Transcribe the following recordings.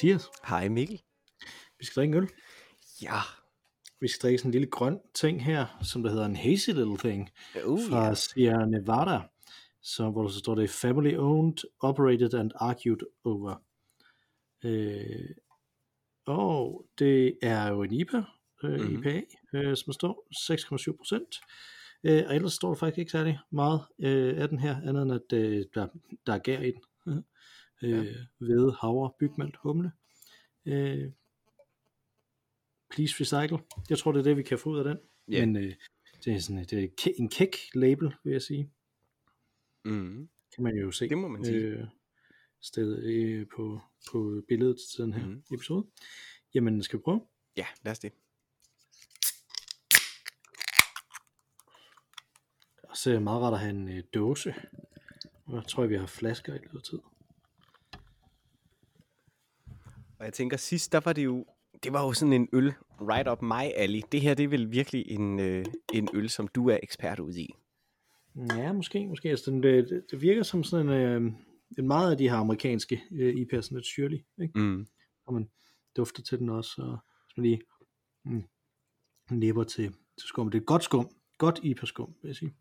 Mathias. Hej Mikkel. Vi skal drikke en øl. Ja. Vi skal drikke sådan en lille grøn ting her, som der hedder en hazy little thing Uh, fra ja. Sierra Nevada, så, hvor der så står det family owned, operated and argued over. Øh, og det er jo en IPA, øh, Mhm. IPA, øh, som står 6,7 procent. Øh, og ellers står der faktisk ikke særlig meget øh, af den her, andet end at øh, der, der er gær i den. Øh, Hvede, havre, bygmalt, humle. Øh, please recycle. Jeg tror, det er det, vi kan få ud af den. Ja. Men øh, det er sådan det er en kæk label, vil jeg sige. Mm. Kan man jo se. Det må man sige. Øh, sted, øh, på, på billedet til den her mm. episode. Jamen, skal vi prøve? Ja, lad os det. Og så er det meget rart at have en øh, dåse. Jeg tror, vi har flasker i løbet af tid. Og jeg tænker, sidst der var det jo, det var jo sådan en øl, right up my alley. Det her, det er vel virkelig en, øh, en øl, som du er ekspert ud i. Ja, måske. måske. Altså, den, det, det- virker som sådan en, øh, en meget af de her amerikanske øh, IPA'er, sådan lidt syrlig. Ikke? Mm. Og man dufter til den også. Og hvis man lige mm, nipper til, til skum. Det er et godt skum. Godt IPA-skum, vil jeg sige.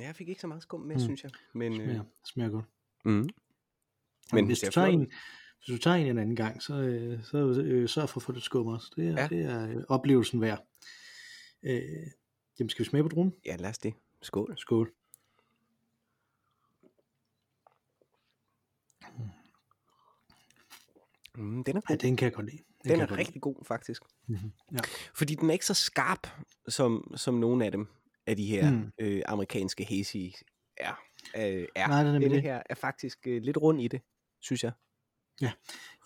Jeg fik ikke så meget skum med, Mm. synes jeg. Men, øh, Smager, smager godt. mm. Men Men hvis det du, er tager en, hvis du tager en en anden gang, så, øh, så øh, sørg for at få lidt skum også. Det er, ja. Ja. det er øh, oplevelsen værd. Øh, jamen, skal vi smage på druen? Ja, lad os det. Skål. Skål. Mm, den er Ja, god. den kan jeg godt lide. Den kan er godt rigtig god, faktisk. Mhm. Ja. Fordi den er ikke så skarp, som, som nogle af dem, af de her Mm. øh, amerikanske hazy er. Øh, er. Nej, det er det. her er faktisk øh, lidt rund i det, synes jeg.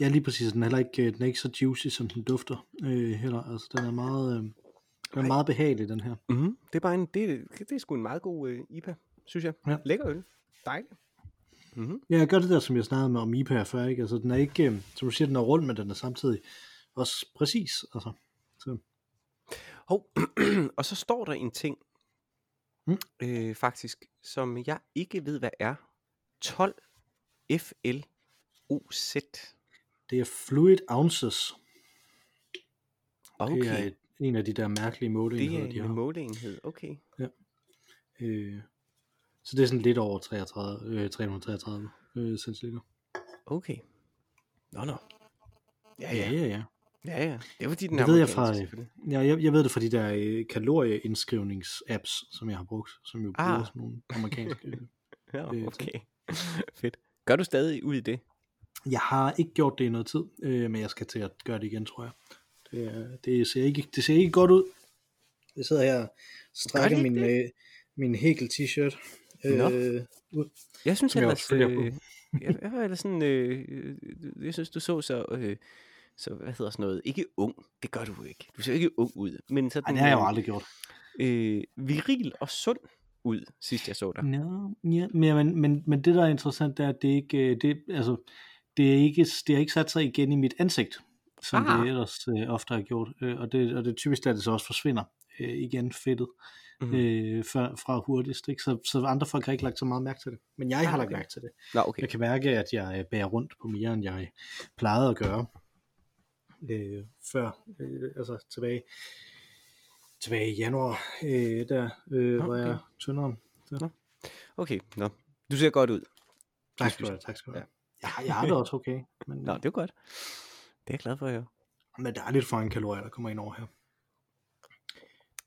Ja, lige præcis. Den er heller ikke, øh, den er ikke så juicy, som den dufter øh, heller. Altså, den er meget, øh, den er meget behagelig, den her. Mm-hmm. Det er bare en, det, det er sgu en meget god øh, IPA, synes jeg. Ja. Lækker øl. Dejligt. Mm-hmm. Ja, jeg gør det der, som jeg snakkede med om IPA før, ikke? Altså, den er ikke, øh, som du siger, den er rund, men den er samtidig også præcis. Altså, så, Hov, og så står der en ting, Mm. øh, faktisk, som jeg ikke ved, hvad er. 12 FLOZ. det er fluid ounces. Okay, Det er et, en af de der mærkelige det måleenheder, er de en har. måleenhed. Okay. Øh, så det er sådan lidt over 33, øh, 333 øh, centiliter. Okay. Nå, nå. Ja, Ja, ja. ja, ja. Ja, ja. Det er fordi, den Det er ved jeg fra, selvfølgelig. ja jeg, jeg ved det fra de der øh, kalorieindskrivnings-apps, som jeg har brugt, som jo bruger Ah. sådan nogle amerikanske. Ja, øh, okay. Fedt. Gør du stadig ud i det? Jeg har ikke gjort det i noget tid, øh, men jeg skal til at gøre det igen, tror jeg. Det, er- det, ser, ikke, det ser ikke godt ud. Jeg sidder her og strækker min, øh, min Hegel t-shirt. Øh, ud. Jeg synes jeg ellers, på. øh, jeg, jeg sådan, øh, øh, jeg synes, du så så, øh, så, hvad hedder sådan noget, ikke ung, det gør du ikke. Du ser ikke ung ud, men Ej, sådan det har jeg jo øh, aldrig gjort. øh, viril og sund ud, sidst jeg så dig. Nå, ja, men, men, men, men det der er interessant, det er, at det ikke, øh, det, altså, det er ikke, det har ikke sat sig igen i mit ansigt, som ah. Det ellers øh, ofte har gjort. Øh, og, det, og det er typisk, at det så også forsvinder øh, igen fedtet Mhm. øh, fra, fra hurtigst. Ikke? Så, så andre folk har ikke lagt så meget mærke til det. Men jeg Ah, har lagt okay. mærke til det. Nå, okay. Jeg kan mærke, at jeg øh, bærer rundt på mere, end jeg plejede at gøre øh, før, øh, altså tilbage, tilbage i januar, øh, der øh, Nå, var jeg okay. tyndere. Okay, nå. Du ser godt ud. Tak skal du have, tak skal du Ja. Jeg, har- jeg har det også okay, men, Nå, det er godt. Det er jeg glad for høre. men der er lidt for en kalorier, der kommer ind over her.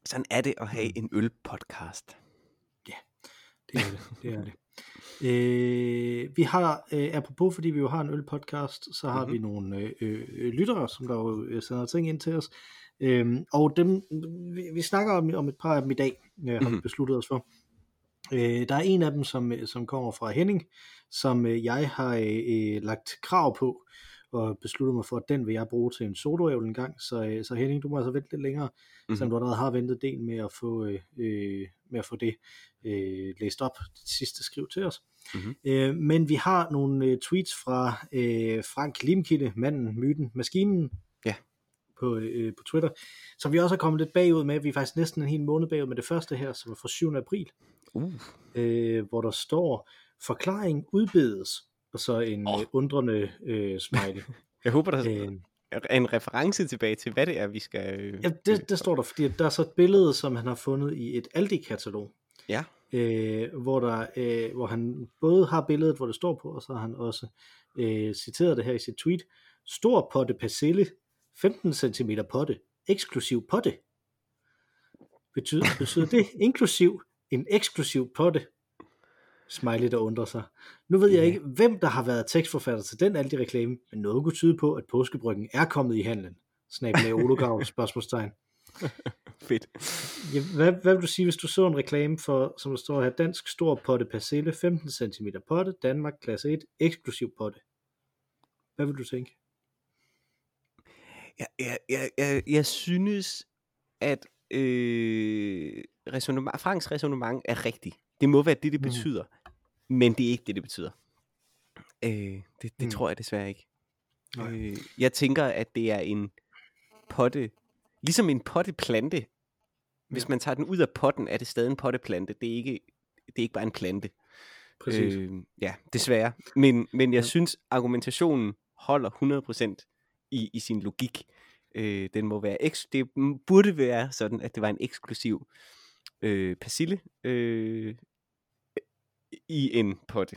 Sådan er det at have en ølpodcast. Det er det. det, er det. Øh, vi har, øh, apropos fordi vi jo har en ølpodcast, så har mm-hmm. vi nogle øh, øh, lyttere, som der jo øh, sender ting ind til os. Øhm, og dem, vi, vi snakker om, om et par af dem i dag, øh, har vi Mhm. besluttet os for. Øh, der er en af dem, som, øh, som kommer fra Henning, som øh, jeg har øh, øh, lagt krav på, og besluttet mig for, at den vil jeg bruge til en soloævel en gang. Så, øh, så Henning, du må altså vente lidt længere, mm-hmm. selvom du allerede har ventet en del med at få, øh, øh, med at få det øh, læst op, det sidste skriv til os. Mhm. Øh, men vi har nogle øh, tweets fra øh, Frank Limkilde, manden, myten, maskinen, Ja. på, øh, på Twitter, som vi også har kommet lidt bagud med. Vi er faktisk næsten en hel måned bagud med det første her, som er fra 7. april, Uh. øh, hvor der står, forklaring udbedes, og så en oh. undrende øh, smiley. Jeg håber, der øh, er en reference tilbage til, hvad det er, vi skal... Øh, ja, det, det står der, fordi der er så et billede, som han har fundet i et Aldi-katalog. Ja. Øh, hvor, der, øh, hvor han både har billedet, hvor det står på, og så har han også øh, citeret det her i sit tweet. Stor potte persille, 15 cm potte, eksklusiv potte. Betyder, betyder det inklusiv en eksklusiv potte? Smiley, der undrer sig. Nu ved jeg ikke, hvem der har været tekstforfatter til den Aldi-reklame, men noget kunne tyde på, at påskebryggen er kommet i handlen. Snabel Ologav, spørgsmålstegn. Fedt. Ja, hvad, hvad vil du sige, hvis du så en reklame for, som der står her, dansk stor potte persille, 15 cm potte, Danmark klasse 1, eksklusiv potte. Hvad vil du tænke? Jeg, jeg, jeg, jeg, jeg synes, at øh, resonemang, Franks resonemang er rigtigt. Det må være det, det mm. betyder. Mm. Men det er ikke det, det betyder. Øh, det det mm. tror jeg desværre ikke. Øh, jeg tænker, at det er en potte, ligesom en potteplante. Hvis ja. man tager den ud af potten, er det stadig en potteplante. Det er ikke, det er ikke bare en plante. Præcis. Øh, ja, desværre. Men, men jeg ja. synes, argumentationen holder 100% i, i sin logik. Øh, den må være eks- det burde være sådan, at det var en eksklusiv øh, persille øh, i en potte,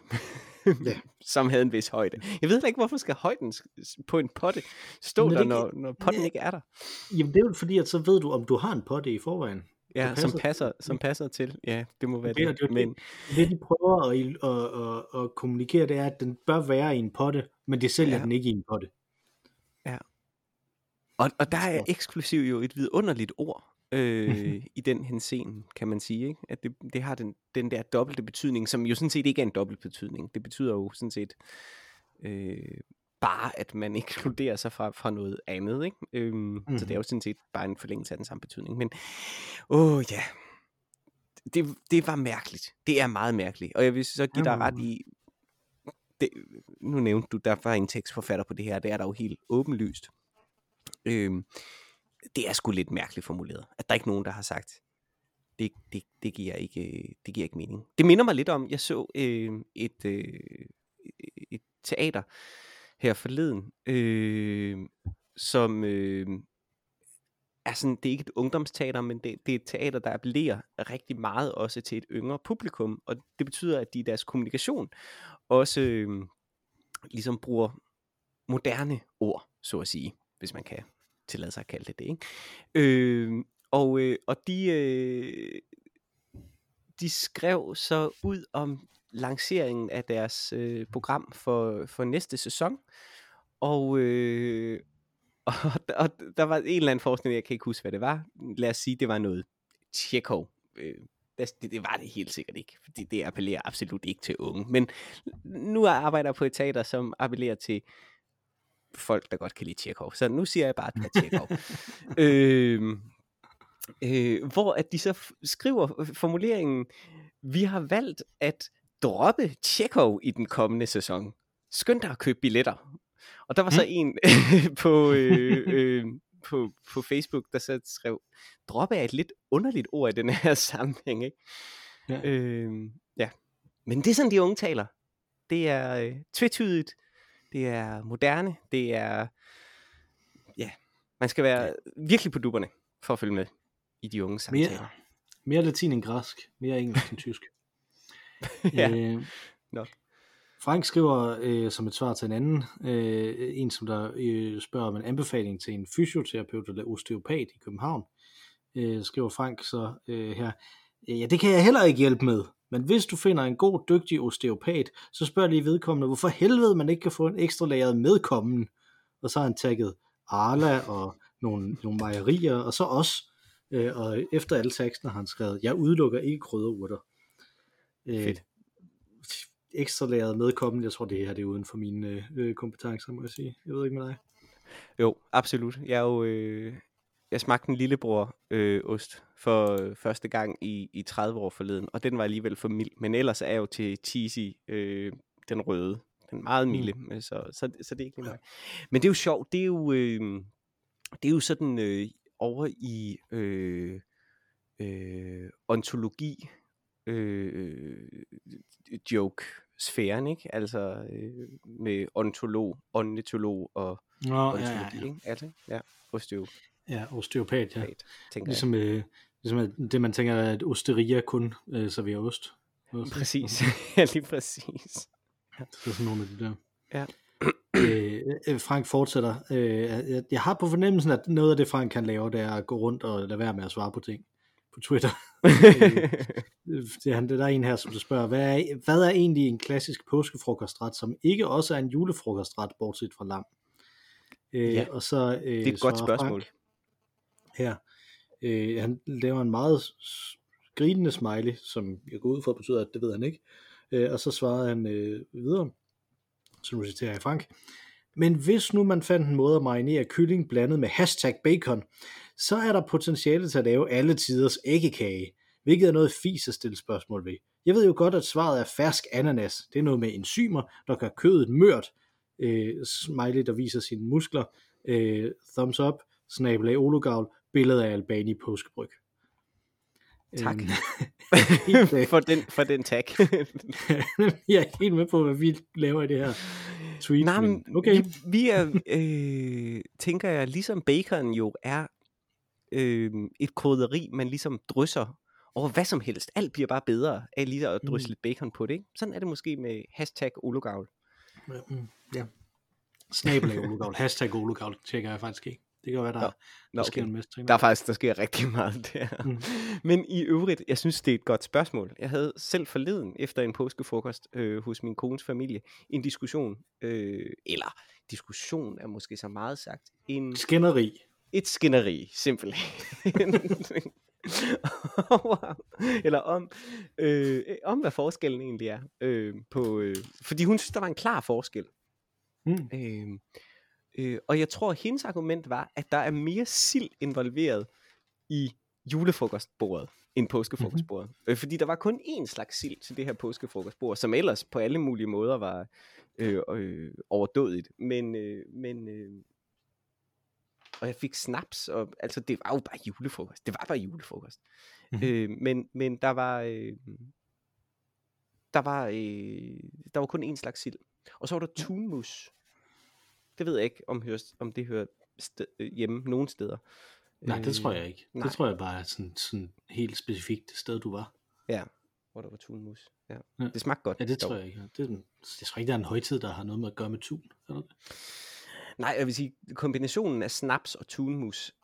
ja. som havde en vis højde. Jeg ved ikke, hvorfor skal højden på en potte stå der, når, når potten ja. ikke er der? Jamen det er jo fordi, at så ved du, om du har en potte i forvejen. Ja, passer som passer, som passer til. Ja, det må være det. det. det, men... det, de prøver at, at, at, at kommunikere, det er, at den bør være i en potte, men de sælger ja. den ikke i en potte. Ja. Og, og der er eksklusiv jo et vidunderligt ord øh, i den henseende, kan man sige. Ikke? At det, det har den, den der dobbelte betydning, som jo sådan set ikke er en dobbelt betydning. Det betyder jo sådan set øh, bare, at man ekskluderer sig fra, fra noget andet. Ikke? Øhm, mm. Så det er jo sådan set bare en forlængelse af den samme betydning. Men, åh ja, det, det var mærkeligt. Det er meget mærkeligt. Og jeg vil så give dig ret i, det, nu nævnte du, der var en tekstforfatter på det her, det er der jo helt åbenlyst. Øhm, det er sgu lidt mærkeligt formuleret, at der er ikke nogen, der har sagt, det, det, det, giver, ikke, det giver ikke mening. Det minder mig lidt om, jeg så øh, et, øh, et teater her forleden, øh, som øh, er sådan, det er ikke et ungdomsteater, men det, det er et teater, der appellerer rigtig meget også til et yngre publikum, og det betyder, at de i deres kommunikation også øh, ligesom bruger moderne ord, så at sige, hvis man kan tillade sig at kalde det det. Ikke? Øh, og, øh, og de, øh, de skrev så ud om lanceringen af deres øh, program for, for næste sæson. Og, øh, og, og der var en eller anden forskning, jeg kan ikke huske, hvad det var. Lad os sige, det var noget Tjekov. Øh, det, det var det helt sikkert ikke, fordi det appellerer absolut ikke til unge. Men nu arbejder jeg på et teater, som appellerer til folk, der godt kan lide Tjekov. Så nu siger jeg bare, at det er Tjekov. øh, øh, hvor at de så skriver formuleringen, vi har valgt at droppe Tjekov i den kommende sæson. Skynd dig at købe billetter. Og der var så mm. en på, øh, øh, på, på Facebook, der så skrev, droppe er et lidt underligt ord i den her sammenhæng. Ikke? Ja. Øh, ja. Men det er sådan, de unge taler. Det er øh, tvetydigt, det er moderne, det er, ja, man skal være virkelig på duberne for at følge med i de unge samtaler. Mere, mere latin end græsk, mere engelsk end tysk. ja, øh, nok. Frank skriver øh, som et svar til en anden, øh, en som der øh, spørger om en anbefaling til en fysioterapeut eller osteopat i København, øh, skriver Frank så øh, her, ja det kan jeg heller ikke hjælpe med, men hvis du finder en god, dygtig osteopat, så spørg lige vedkommende, hvorfor helvede man ikke kan få en ekstra lagret medkommen. Og så har han tagget Arla og nogle, nogle mejerier, og så os. Øh, og efter alle teksten har han skrevet, jeg udelukker ikke krydderurter. Øh, Fedt. Ekstra lagret medkommen, jeg tror det her det er uden for mine øh, kompetencer, må jeg sige. Jeg ved ikke med dig. Jo, absolut. Jeg er jo, øh, jeg smagte en lillebror øh, ost for øh, første gang i, i 30 år forleden, og den var alligevel for mild. Men ellers er jeg jo til cheesy, øh, den røde. Den meget milde, mm. så, så, så det er ikke lige mig. Men det er jo sjovt, det er jo, øh, det er jo sådan øh, over i øh, øh, ontologi øh, joke sfæren, ikke? Altså øh, med ontolog, ornitolog og Nå, ja, ja, ja. Er det? Ja, osteo. Ja, osteopat, ja. Pat, tænker Ligesom, øh, ligesom det, man tænker, at osteria kun øh, serverer ost. Også. Præcis. ja, lige præcis. Så er sådan nogle af de der. Ja. øh, øh, Frank fortsætter. Øh, jeg, har på fornemmelsen, at noget af det, Frank kan lave, det er at gå rundt og lade være med at svare på ting på Twitter. Øh, det er, han, der er en her, som der spørger, hvad er, hvad er egentlig en klassisk påskefrokostret, som ikke også er en julefrokostret, bortset fra lam? Øh, Ja, og så, øh, det er et godt spørgsmål. Frank her. Øh, han laver en meget grinende smiley, som jeg går ud fra betyder, at det ved han ikke. Øh, og så svarede han øh, videre, så nu citerer jeg Frank. Men hvis nu man fandt en måde at marinere kylling blandet med hashtag bacon, så er der potentiale til at lave alle tiders æggekage, hvilket er noget fis at stille spørgsmål ved. Jeg ved jo godt, at svaret er fersk ananas. Det er noget med enzymer, der gør kødet mørt. Øh, smiley, der viser sine muskler. Øh, thumbs up, snabelag ologavl, billede af Albani påskebryg. Tak. Øhm, øh, for, den, for den tag. jeg er helt med på, hvad vi laver i det her tweet. Nej, men okay. vi, vi er, øh, tænker jeg, ligesom bacon jo er øh, et krydderi, man ligesom drysser over hvad som helst. Alt bliver bare bedre af lige at drysse Mm. lidt bacon på det. Ikke? Sådan er det måske med hashtag ologavl. Mm, Ja. Snabel af ologavl. Hashtag ologavl tjekker jeg faktisk ikke. Det kan være, der, Nå, der sker okay. en masse ting. Der er faktisk, der sker rigtig meget der. Mm. Men i øvrigt, jeg synes, det er et godt spørgsmål. Jeg havde selv forleden, efter en påskefrokost øh, hos min kones familie, en diskussion, øh, eller diskussion er måske så meget sagt, en, Skænderi. et skænderi, simpelthen. Eller om, øh, om hvad forskellen egentlig er. Øh, på, øh, fordi hun synes, der var en klar forskel. Mm. Øh, øh, og jeg tror, at hendes argument var, at der er mere sild involveret i julefrokostbordet end påskefrokostbordet. Mm-hmm. Øh, fordi der var kun én slags sild til det her påskefrokostbord, som ellers på alle mulige måder var øh, øh, overdådigt. Men, øh, men øh, og jeg fik snaps, og altså det var jo bare julefrokost. Det var bare julefrokost. Mhm. Mm-hmm. Øh, men, men der var øh, der var øh, der var kun én slags sild. Og så var der tunmus. Det ved jeg ikke, om, hører, om det hører sted, øh, hjemme nogen steder. Nej, det tror jeg ikke. nej. Det tror jeg bare er sådan, sådan helt specifikt det sted, du var. Ja, hvor der var tunmus. Ja. Ja. Det smagte godt. Ja, det dog. tror jeg ikke. Det er, jeg tror ikke, der er en højtid, der har noget med at gøre med tun. Er det? Nej, jeg vil sige, kombinationen af snaps og tunmus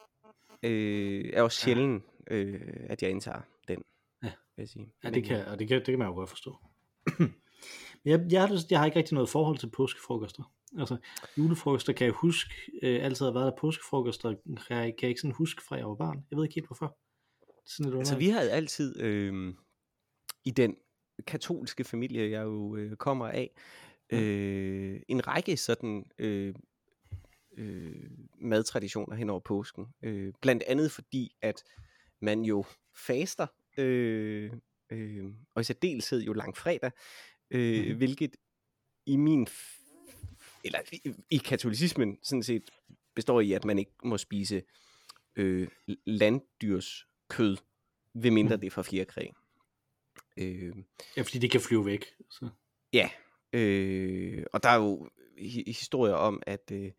øh, er også Ja. sjældent, øh, at jeg indtager den. Ja. Vil jeg sige. Ja, det kan, og det kan, det kan man jo godt forstå. Men jeg, jeg, har, jeg har ikke rigtig noget forhold til påskefrokoster. Altså, julefrokoster kan jeg huske, øh, altid har været der påskefrokoster, kan jeg, kan jeg ikke sådan huske fra jeg var barn. Jeg ved ikke helt hvorfor. Sådan lidt Altså, vi havde altid øh, i den katolske familie, jeg jo øh, kommer af, øh, en række sådan øh, øh, madtraditioner hen over påsken. Øh, blandt andet fordi, at man jo faster, øh, øh, og i særdeleshed jo langfredag, øh, mm-hmm. hvilket i min, eller i, i katolicismen sådan set består i, at man ikke må spise øh, landdyrs kød, ved mindre Mhm. det er fra fjerkræ. Øh, Ja, fordi det kan flyve væk. Så. Ja, øh, og der er jo hi- historier om, at, øh,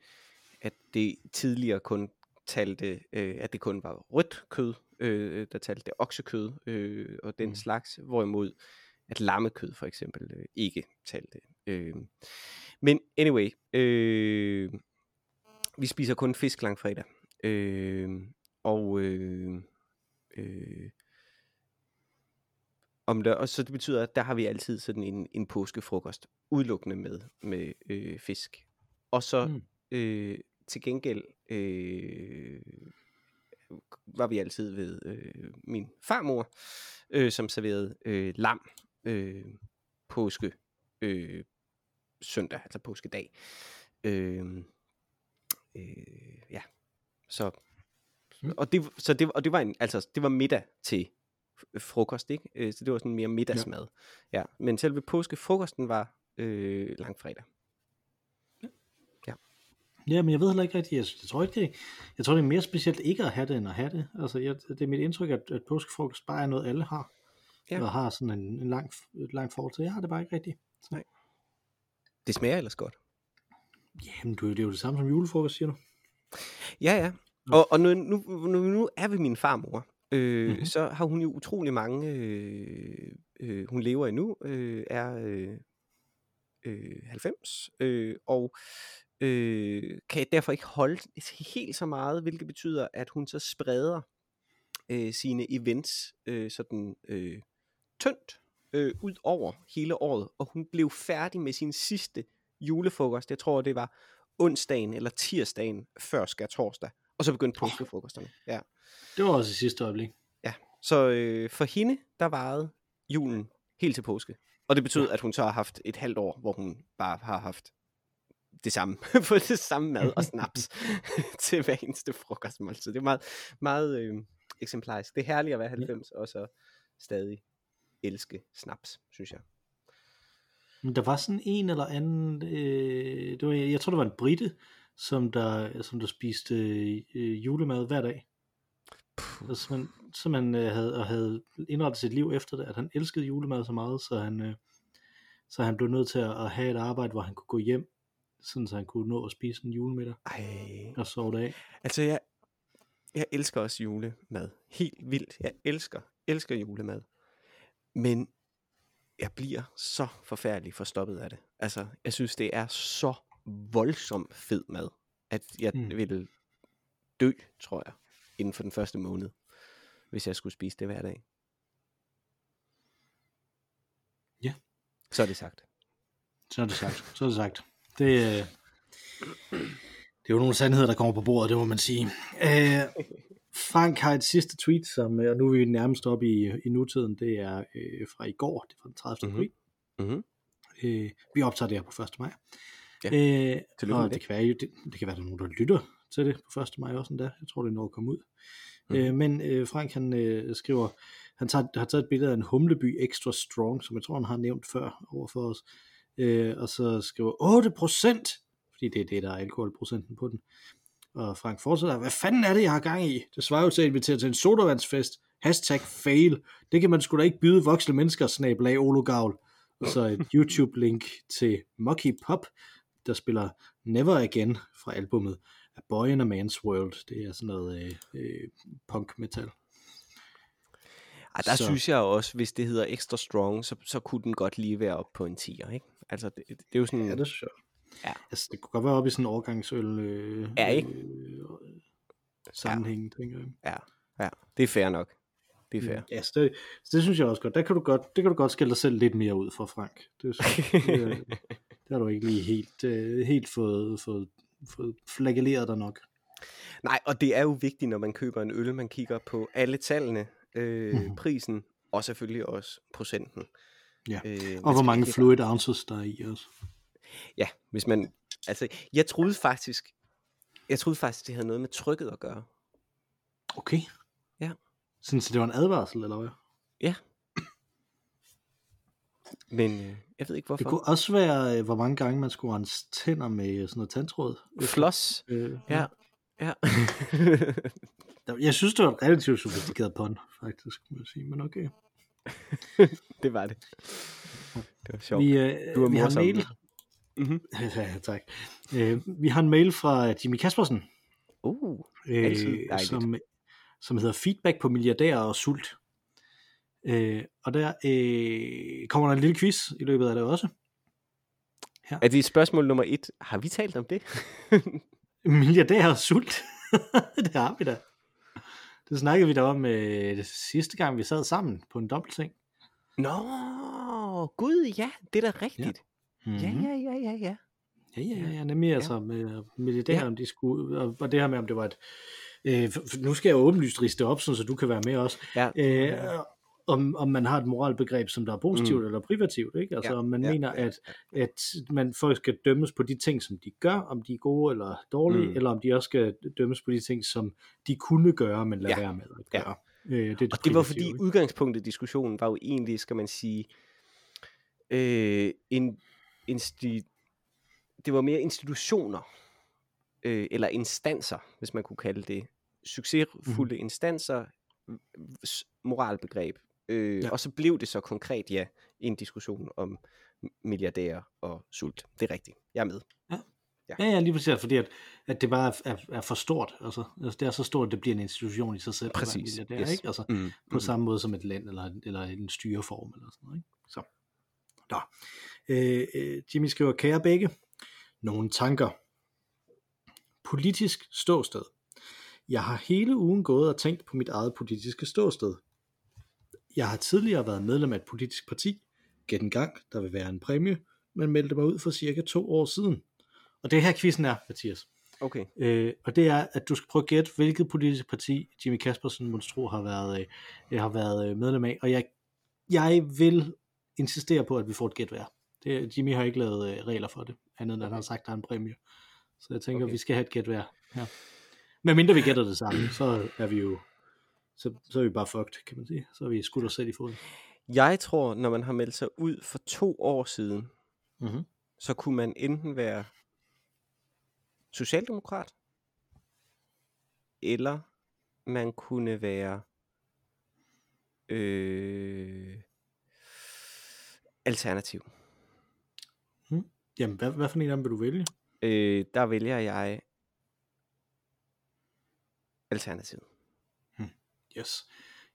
at det tidligere kun talte, øh, at det kun var rødt kød, øh, der talte det oksekød øh, og den Mm. mm. slags, hvorimod at lammekød for eksempel øh, ikke talte. Øh. Men anyway, øh, vi spiser kun fisk langfredag. Øh, og øh, øh, om der, og så det betyder, at der har vi altid sådan en, en påskefrokost, udelukkende med, med øh, fisk. Og så Mm. mm. øh, til gengæld øh, var vi altid ved øh, min farmor, øh, som serverede øh, lam øh, påske øh, søndag, altså påskedag. Øh, øh, ja, så Mm. og det, så det, og det var en, altså det var middag til frokost, ikke? Øh, Så det var sådan mere middagsmad. Ja. ja. Men selve påskefrokosten var øh, langfredag. Ja, men jeg ved heller ikke rigtigt. Jeg, jeg, tror ikke, det, jeg tror, det er mere specielt ikke at have det, end at have det. Altså, jeg, det er mit indtryk, at, at påskefrokost bare er noget, alle har. Ja. Ja. Og har sådan en, en lang, et langt forhold til. Jeg har det bare ikke rigtigt. Det smager ellers godt. Jamen, du, det er jo det samme som julefrokost, siger du? Ja, ja. Og, og nu, nu, nu, nu er vi min farmor, øh, Mhm. mm-hmm. så har hun jo utrolig mange, øh, øh, hun lever endnu, øh, er øh, øh, 90, øh, og øh, kan derfor ikke holde helt så meget, hvilket betyder, at hun så spreder øh, sine events øh, sådan øh, tyndt øh, ud over hele året, og hun blev færdig med sin sidste julefrokost, jeg tror det var onsdagen eller tirsdagen før skær torsdag, og så begyndte påskefrokosterne. Ja. Det var også i sidste øjeblik. Ja, så øh, for hende, der varede julen helt til påske. Og det betød, ja. at hun så har haft et halvt år, hvor hun bare har haft det samme, fået det samme mad og snaps til hver eneste frokostmåltid. Det er meget, meget øh, eksemplarisk. Det er herligt at være 90, og så stadig elske snaps, synes jeg. Men der var sådan en eller anden, øh, det var, jeg tror det var en britte, som der, som der spiste øh, julemad hver dag. Og så man, så man øh, havde, og havde indrettet sit liv efter det, at han elskede julemad så meget, så han, øh, så han blev nødt til at, at have et arbejde, hvor han kunne gå hjem, sådan så han kunne nå at spise en julemiddag Ej. og sove det af. Altså, jeg, jeg elsker også julemad. Helt vildt. Jeg elsker, elsker julemad. Men jeg bliver så forfærdelig forstoppet af det. Altså, jeg synes, det er så voldsomt fed mad, at jeg Mm. vil dø, tror jeg, inden for den første måned, hvis jeg skulle spise det hver dag. Ja. Så er det sagt. Så er det sagt. Så er det sagt. Det, øh, det er jo nogle sandheder, der kommer på bordet, det må man sige. Øh, Frank har et sidste tweet, som, øh, og nu er vi nærmest oppe i, i nutiden, det er øh, fra i går, det er fra den 30. Mhm. april. Mm-hmm. Øh, vi optager det her på 1. maj. Ja. Øh, og det det. kan, være, det, det kan være, der er nogen, der lytter til det på 1. maj også endda. Jeg tror, det er når at komme ud. Mhm. Øh, men øh, Frank han øh, skriver, han tager, har taget et billede af en humleby extra strong, som jeg tror, han har nævnt før over for os. Øh, og så skriver 8 procent, fordi det er det, der er alkoholprocenten på den. Og Frank fortsætter, hvad fanden er det, jeg har gang i? Det svarer jo til at invitere til en sodavandsfest. Hashtag fail. Det kan man sgu da ikke byde voksne mennesker, snabel af Olo Gavl. Og så et YouTube-link til Mocky Pop, der spiller Never Again fra albumet A Boy in a Man's World. Det er sådan noget øh, øh, punk-metal. Ej, der Så- så. synes jeg også, hvis det hedder Extra Strong, så, så kunne den godt lige være op på en 10'er, ikke? Altså, det, det er jo sådan... Ja, det synes jeg. Ja. Altså, det kunne godt være oppe i sådan en årgangsøl øh, Ja, ikke? øh, sammenhæng, ja. tænker jeg. Ja, ja, det er fair nok. Det er fair. Mm, Ja, så det, så det synes jeg også godt. Der kan du godt, det kan du godt skille dig selv lidt mere ud for, Frank. Det, jeg- det, er- det har du ikke lige helt, øh, helt fået, fået, fået flagelleret dig nok. Nej, og det er jo vigtigt, når man køber en øl, man kigger på alle tallene, øh, mm-hmm. prisen, og selvfølgelig også procenten. Ja. Øh, Og hvor mange fluid ounces der er i også. Ja, hvis man... Altså, jeg troede faktisk... Jeg troede faktisk, det havde noget med trykket at gøre. Okay. Ja. Sådan, så det var en advarsel, eller hvad? Men øh, jeg ved ikke, hvorfor. Det kunne også være, øh, hvor mange gange man skulle rense tænder med sådan noget tandtråd. Floss. Øh, Ja. Ja. Jeg synes, det var et relativt sofistikeret pun, faktisk, må jeg sige. Men okay. det var det. Det var sjovt. Vi, øh, Du er vi har en mail. Mhm. ja, tak. Øh, vi har en mail fra Jimmy Kaspersen, Uh, øh, som, som hedder Feedback på milliardærer og sult. Øh, og der øh, kommer der en lille quiz i løbet af det også. er det spørgsmål nummer et? Har vi talt om det? Milliardærer og sult. det har vi da. Det snakkede vi da om øh, det sidste gang, vi sad sammen på en dobbeltseng. Nå, gud, ja, det er da rigtigt. Ja, ja, Mhm. ja, ja, ja. ja. Ja, ja, ja, ja nemlig ja. altså med milliardærer, ja. Ja. om de skulle, og, og det her med, om det var et, øh, nu skal jeg åbenlyst riste det op, sådan, så du kan være med også, ja. øh, om, om man har et moralbegreb, som der er positivt mm. Eller privativt, ikke? Altså Ja, om man ja, mener, ja, at, at man folk skal dømmes på de ting, som de gør, om de er gode eller dårlige, mm. Eller om de også skal dømmes på de ting, som de kunne gøre, men lade Ja. være med at Ja. gøre. Øh, det er det Og det var fordi ikke? udgangspunktet i diskussionen var jo egentlig, skal man sige, øh, en, insti, det var mere institutioner, øh, eller instanser, hvis man kunne kalde det, succesfulde mm. instanser, moralbegreb. Øh, Ja. ja. Og så blev det så konkret, ja, en diskussion om milliardærer og sult. Det er rigtigt. Jeg er med. Ja. Ja, ja, lige præcis, fordi at, at det bare er, er, er for stort. Altså, altså, det er så stort, at det bliver en institution i sig selv. Præcis, der, yes. ikke? Altså, Mm. på samme måde som et land, eller, eller en styreform, eller sådan noget. Ikke? Så. Nå. Øh, øh, Jimmy skriver, kære begge, nogle tanker. Politisk ståsted. Jeg har hele ugen gået og tænkt på mit eget politiske ståsted. Jeg har tidligere været medlem af et politisk parti. Gæt en gang, der vil være en præmie, men meldte mig ud for cirka to år siden. Og det er her quizzen er, Mathias. Okay. Øh, og det er, at du skal prøve at gætte, hvilket politisk parti Jimmy Kaspersen Monstro har været, øh, har været øh, medlem af. Og jeg, jeg vil insistere på, at vi får et gæt hver. Det, Jimmy har ikke lavet øh, regler for det, andet end at han har sagt, at der er en præmie. Så jeg tænker, okay. vi skal have et gæt hver. Ja. Men mindre vi gætter det samme, så er vi jo så, så er vi bare fucked, kan man sige. Så er vi skudt os selv i foden. Jeg tror, når man har meldt sig ud for to år siden, Mm-hmm. så kunne man enten være socialdemokrat, eller man kunne være øh, alternativ. Jamen, hvad, hvad for en af dem vil du vælge? Øh, der vælger jeg alternativ. Yes.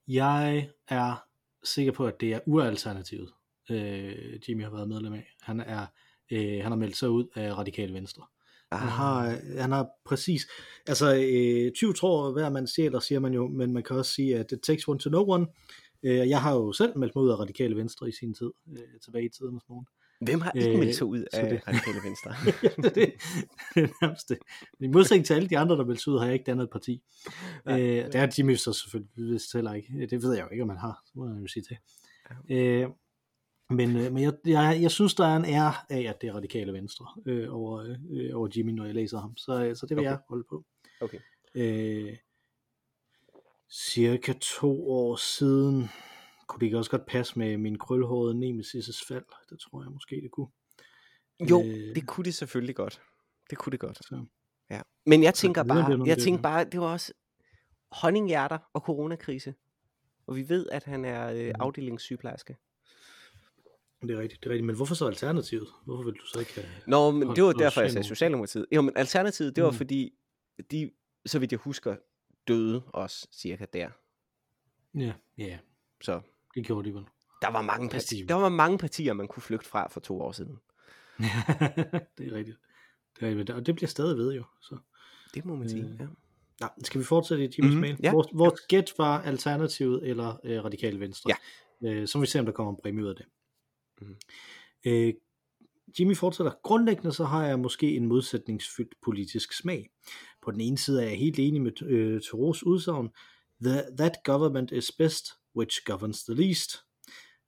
Jeg er sikker på, at det er uralternativet, øh, Jimmy har været medlem af. Han er øh, han har meldt sig ud af Radikale Venstre. Ah, Han har, han har præcis, altså øh, 20 tror hver mand stjæler, siger man jo, men man kan også sige, at it takes one to know one. Øh, jeg har jo selv meldt mig ud af Radikale Venstre i sin tid, øh, tilbage i tiden hos nogen. Hvem har ikke øh, meldt sig ud så af det- Radikale Venstre? det, det, det er nærmest det. I modsætning til alle de andre, der meldte sig ud, har jeg ikke dannet et parti. Nej. Øh, det har Jimmy så selvfølgelig vist heller ikke. Det ved jeg jo ikke, om man har. Så må jeg jo sige til. Øh, men øh, men jeg, jeg, jeg synes, der er en ære af, at det er radikale venstre øh, over, øh, over Jimmy, når jeg læser ham. Så, øh, så det vil Okay. jeg holde på. Okay. Øh, cirka to år siden kunne det ikke også godt passe med min krølhårede Nemesis' fald. Det tror jeg måske, det kunne. Jo, Øh. det kunne det selvfølgelig godt. Det kunne det godt. Så. Ja. Men jeg tænker jeg, bare, jeg er tænker bare, det var også honninghjerter og coronakrise. Og vi ved, at han er øh, Mhm. afdelingssygeplejerske. Det er rigtigt, det er rigtigt. Men hvorfor så alternativet? Hvorfor vil du så ikke have... Nå, men det var derfor, jeg sagde. Socialdemokratiet. Jo, men Alternativet, det var Mm. fordi, de, så vidt jeg husker, døde også cirka der. Ja, ja, Så det gjorde de vel. der var mange, partier, de- der var mange partier, man kunne flygte fra for to år siden. det er rigtigt. Det er rigtigt. Og det bliver stadig ved jo. Så. Det må man sige. Øh, Ja. Nå, skal vi fortsætte i Jimmys Mhm, mail? ja. Vores, vores gæt var Alternativet eller øh, Radikale Venstre. Ja. Øh, så må vi se, om der kommer en præmie ud af det. Mhm. Øh, Jimmy fortsætter. Grundlæggende så har jeg måske en modsætningsfyldt politisk smag. På den ene side er jeg helt enig med øh, Thoreaus udsagn, that, that government is best, which governs the least.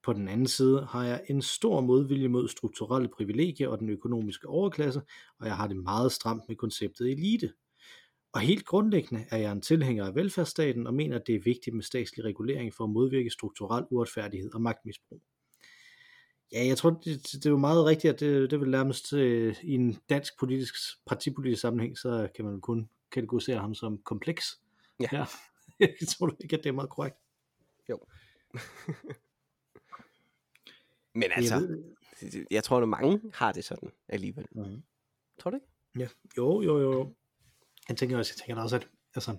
På den anden side har jeg en stor modvilje mod strukturelle privilegier og den økonomiske overklasse, og jeg har det meget stramt med konceptet elite. Og helt grundlæggende er jeg en tilhænger af velfærdsstaten og mener, at det er vigtigt med statslig regulering for at modvirke strukturel uretfærdighed og magtmisbrug. Ja, jeg tror, det, det er jo meget rigtigt, at det, det vil nærmest øh, i en dansk politisk, partipolitisk sammenhæng, så kan man kun kategorisere ham som kompleks. Ja. ja. jeg tror du ikke, at det er meget korrekt? Men altså, Jeg ved, jeg, tror, at mange har det sådan alligevel. Mhm. Tror du ikke? Ja, jo, jo, jo. jo. Jeg tænker også, jeg tænker også, at altså,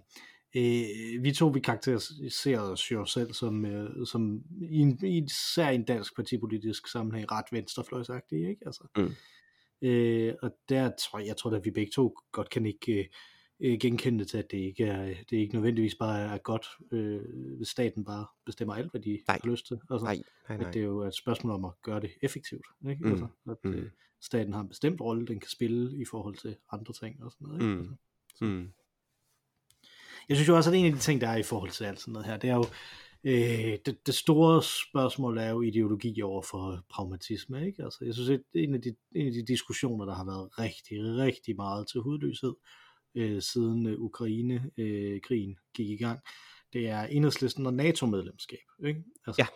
øh, vi to, vi karakteriserer os jo selv som, øh, som i en, i, især i en dansk partipolitisk sammenhæng ret venstrefløjsagtige, ikke? Altså, Mm. øh, og der tror jeg, jeg tror, at vi begge to godt kan ikke øh, genkende til, at det ikke er, det ikke nødvendigvis bare er godt, øh, hvis staten bare bestemmer alt, hvad de Nej. har lyst til. Altså, Nej, nej, nej. at det er jo et spørgsmål om at gøre det effektivt. Ikke? Mm, Altså, at mm. øh, staten har en bestemt rolle, den kan spille i forhold til andre ting og sådan noget. Ikke? Mm. Altså, Mm. Jeg synes jo også, at en af de ting, der er i forhold til alt sådan noget her, det er jo, øh, det, det store spørgsmål er jo ideologi over for pragmatisme. Ikke? Altså, jeg synes, at en af, de, en af de diskussioner, der har været rigtig, rigtig meget til hudløshed, øh, siden øh, Ukraine-krigen gik i gang, det er enhedslisten og NATO-medlemskab. Ikke? Altså, Ja.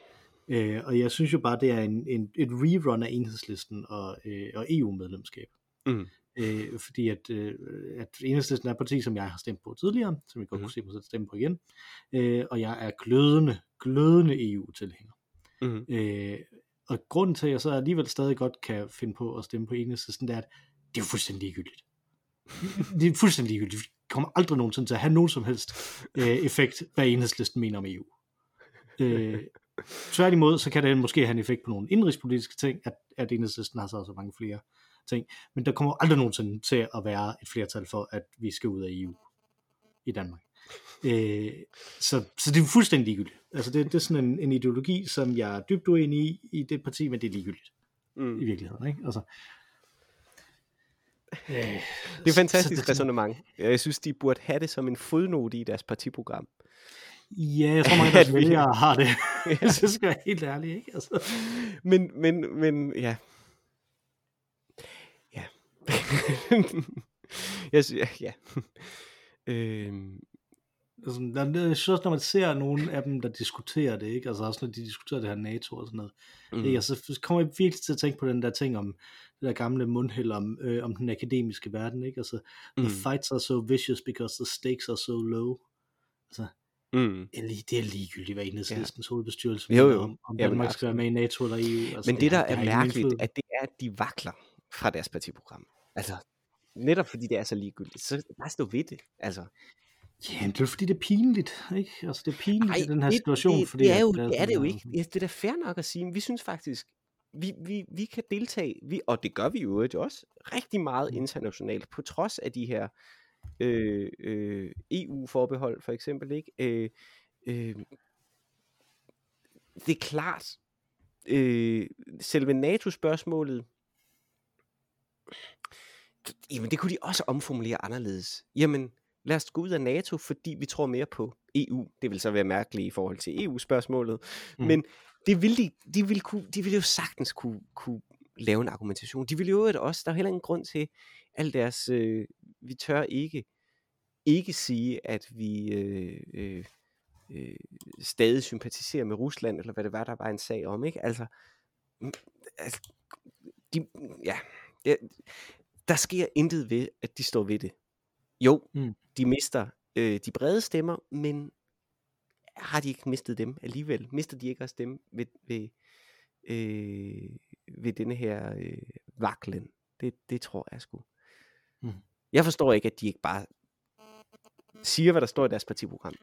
Øh, og jeg synes jo bare, det er en, en, et rerun af enhedslisten og, øh, og EU-medlemskab. Mm. Øh, fordi at, øh, at enhedslisten er et parti, som jeg har stemt på tidligere, som jeg godt Mhm. kunne se mig selv stemme på igen, øh, og jeg er glødende, glødende EU-tilhænger. Mm. Øh, og grunden til, at jeg så alligevel stadig godt kan finde på at stemme på enhedslisten, det er, at det er jo fuldstændig ligegyldigt. det er fuldstændig ligegyldigt. Vi kommer aldrig nogensinde til at have nogen som helst øh, effekt, hvad enhedslisten mener om EU. Øh, tværtimod, så kan det måske have en effekt på nogle indrigspolitiske ting, at, at enhedslisten har så, så mange flere ting. Men der kommer aldrig nogensinde til at være et flertal for, at vi skal ud af EU i Danmark. Øh, så, så det er fuldstændig ligegyldigt. Altså det, det er sådan en, en ideologi, som jeg er dybt uenig i i det parti, men det er ligegyldigt Mm. i virkeligheden. Ikke? Altså, øh, Det er et fantastisk resonemang. Jeg synes, de burde have det som en fodnote i deres partiprogram. Ja, jeg tror mange af deres vælgere har det. Hvis jeg skal være helt ærlig. Ikke? Altså, Men, men, men, ja. Ja. jeg synes, ja. ja. Øhm, altså, der, jeg synes også, når man ser nogle af dem, der diskuterer det, ikke? altså også når de diskuterer det her NATO og sådan noget, mm. ikke? Altså, så kommer jeg virkelig til at tænke på den der ting om det der gamle mundhæld om, øh, om den akademiske verden. Ikke? Altså, the Mm. fights are so vicious because the stakes are so low. Altså, mm. det er lige- det er ligegyldigt, hvad enhedslistens ja. hovedbestyrelse Jo, om, om Danmark skal være med i NATO eller EU. Altså, Men det, der er ingen mærkeligt, at det er, at de vakler fra deres partiprogram. Altså, netop fordi det er så ligegyldigt, så bare stå ved det. Altså, Ja, det er fordi, det er pinligt, ikke? Altså, det er pinligt Ej, i den her det, situation, det, fordi... det er, jo, det er det jo ikke. Ja, det er da fair nok at sige. Vi synes faktisk, vi, vi, vi kan deltage, vi, og det gør vi jo også, rigtig meget Mm. internationalt, på trods af de her øh, øh, EU-forbehold for eksempel. ikke. Øh, øh, det er klart, øh, selve NATO-spørgsmålet, jamen det kunne de også omformulere anderledes. Jamen, lad os gå ud af NATO, fordi vi tror mere på EU. Det vil så være mærkeligt i forhold til EU-spørgsmålet. Mm. Men det vil de, de, vil kunne, de vil jo sagtens kunne, kunne lave en argumentation. De vil jo øvrigt også, der er heller ingen grund til al deres, øh, vi tør ikke, ikke sige, at vi øh, øh, øh, stadig sympatiserer med Rusland, eller hvad det var, der var en sag om, ikke? Altså, mm, altså de, ja, ja, der sker intet ved, at de står ved det. Jo, Mm. de mister øh, de brede stemmer, men har de ikke mistet dem alligevel? Mister de ikke også dem ved, ved, øh, ved denne her øh, vaklen? Det, det tror jeg sgu. Mm. Jeg forstår ikke, at de ikke bare siger, hvad der står i deres partiprogram.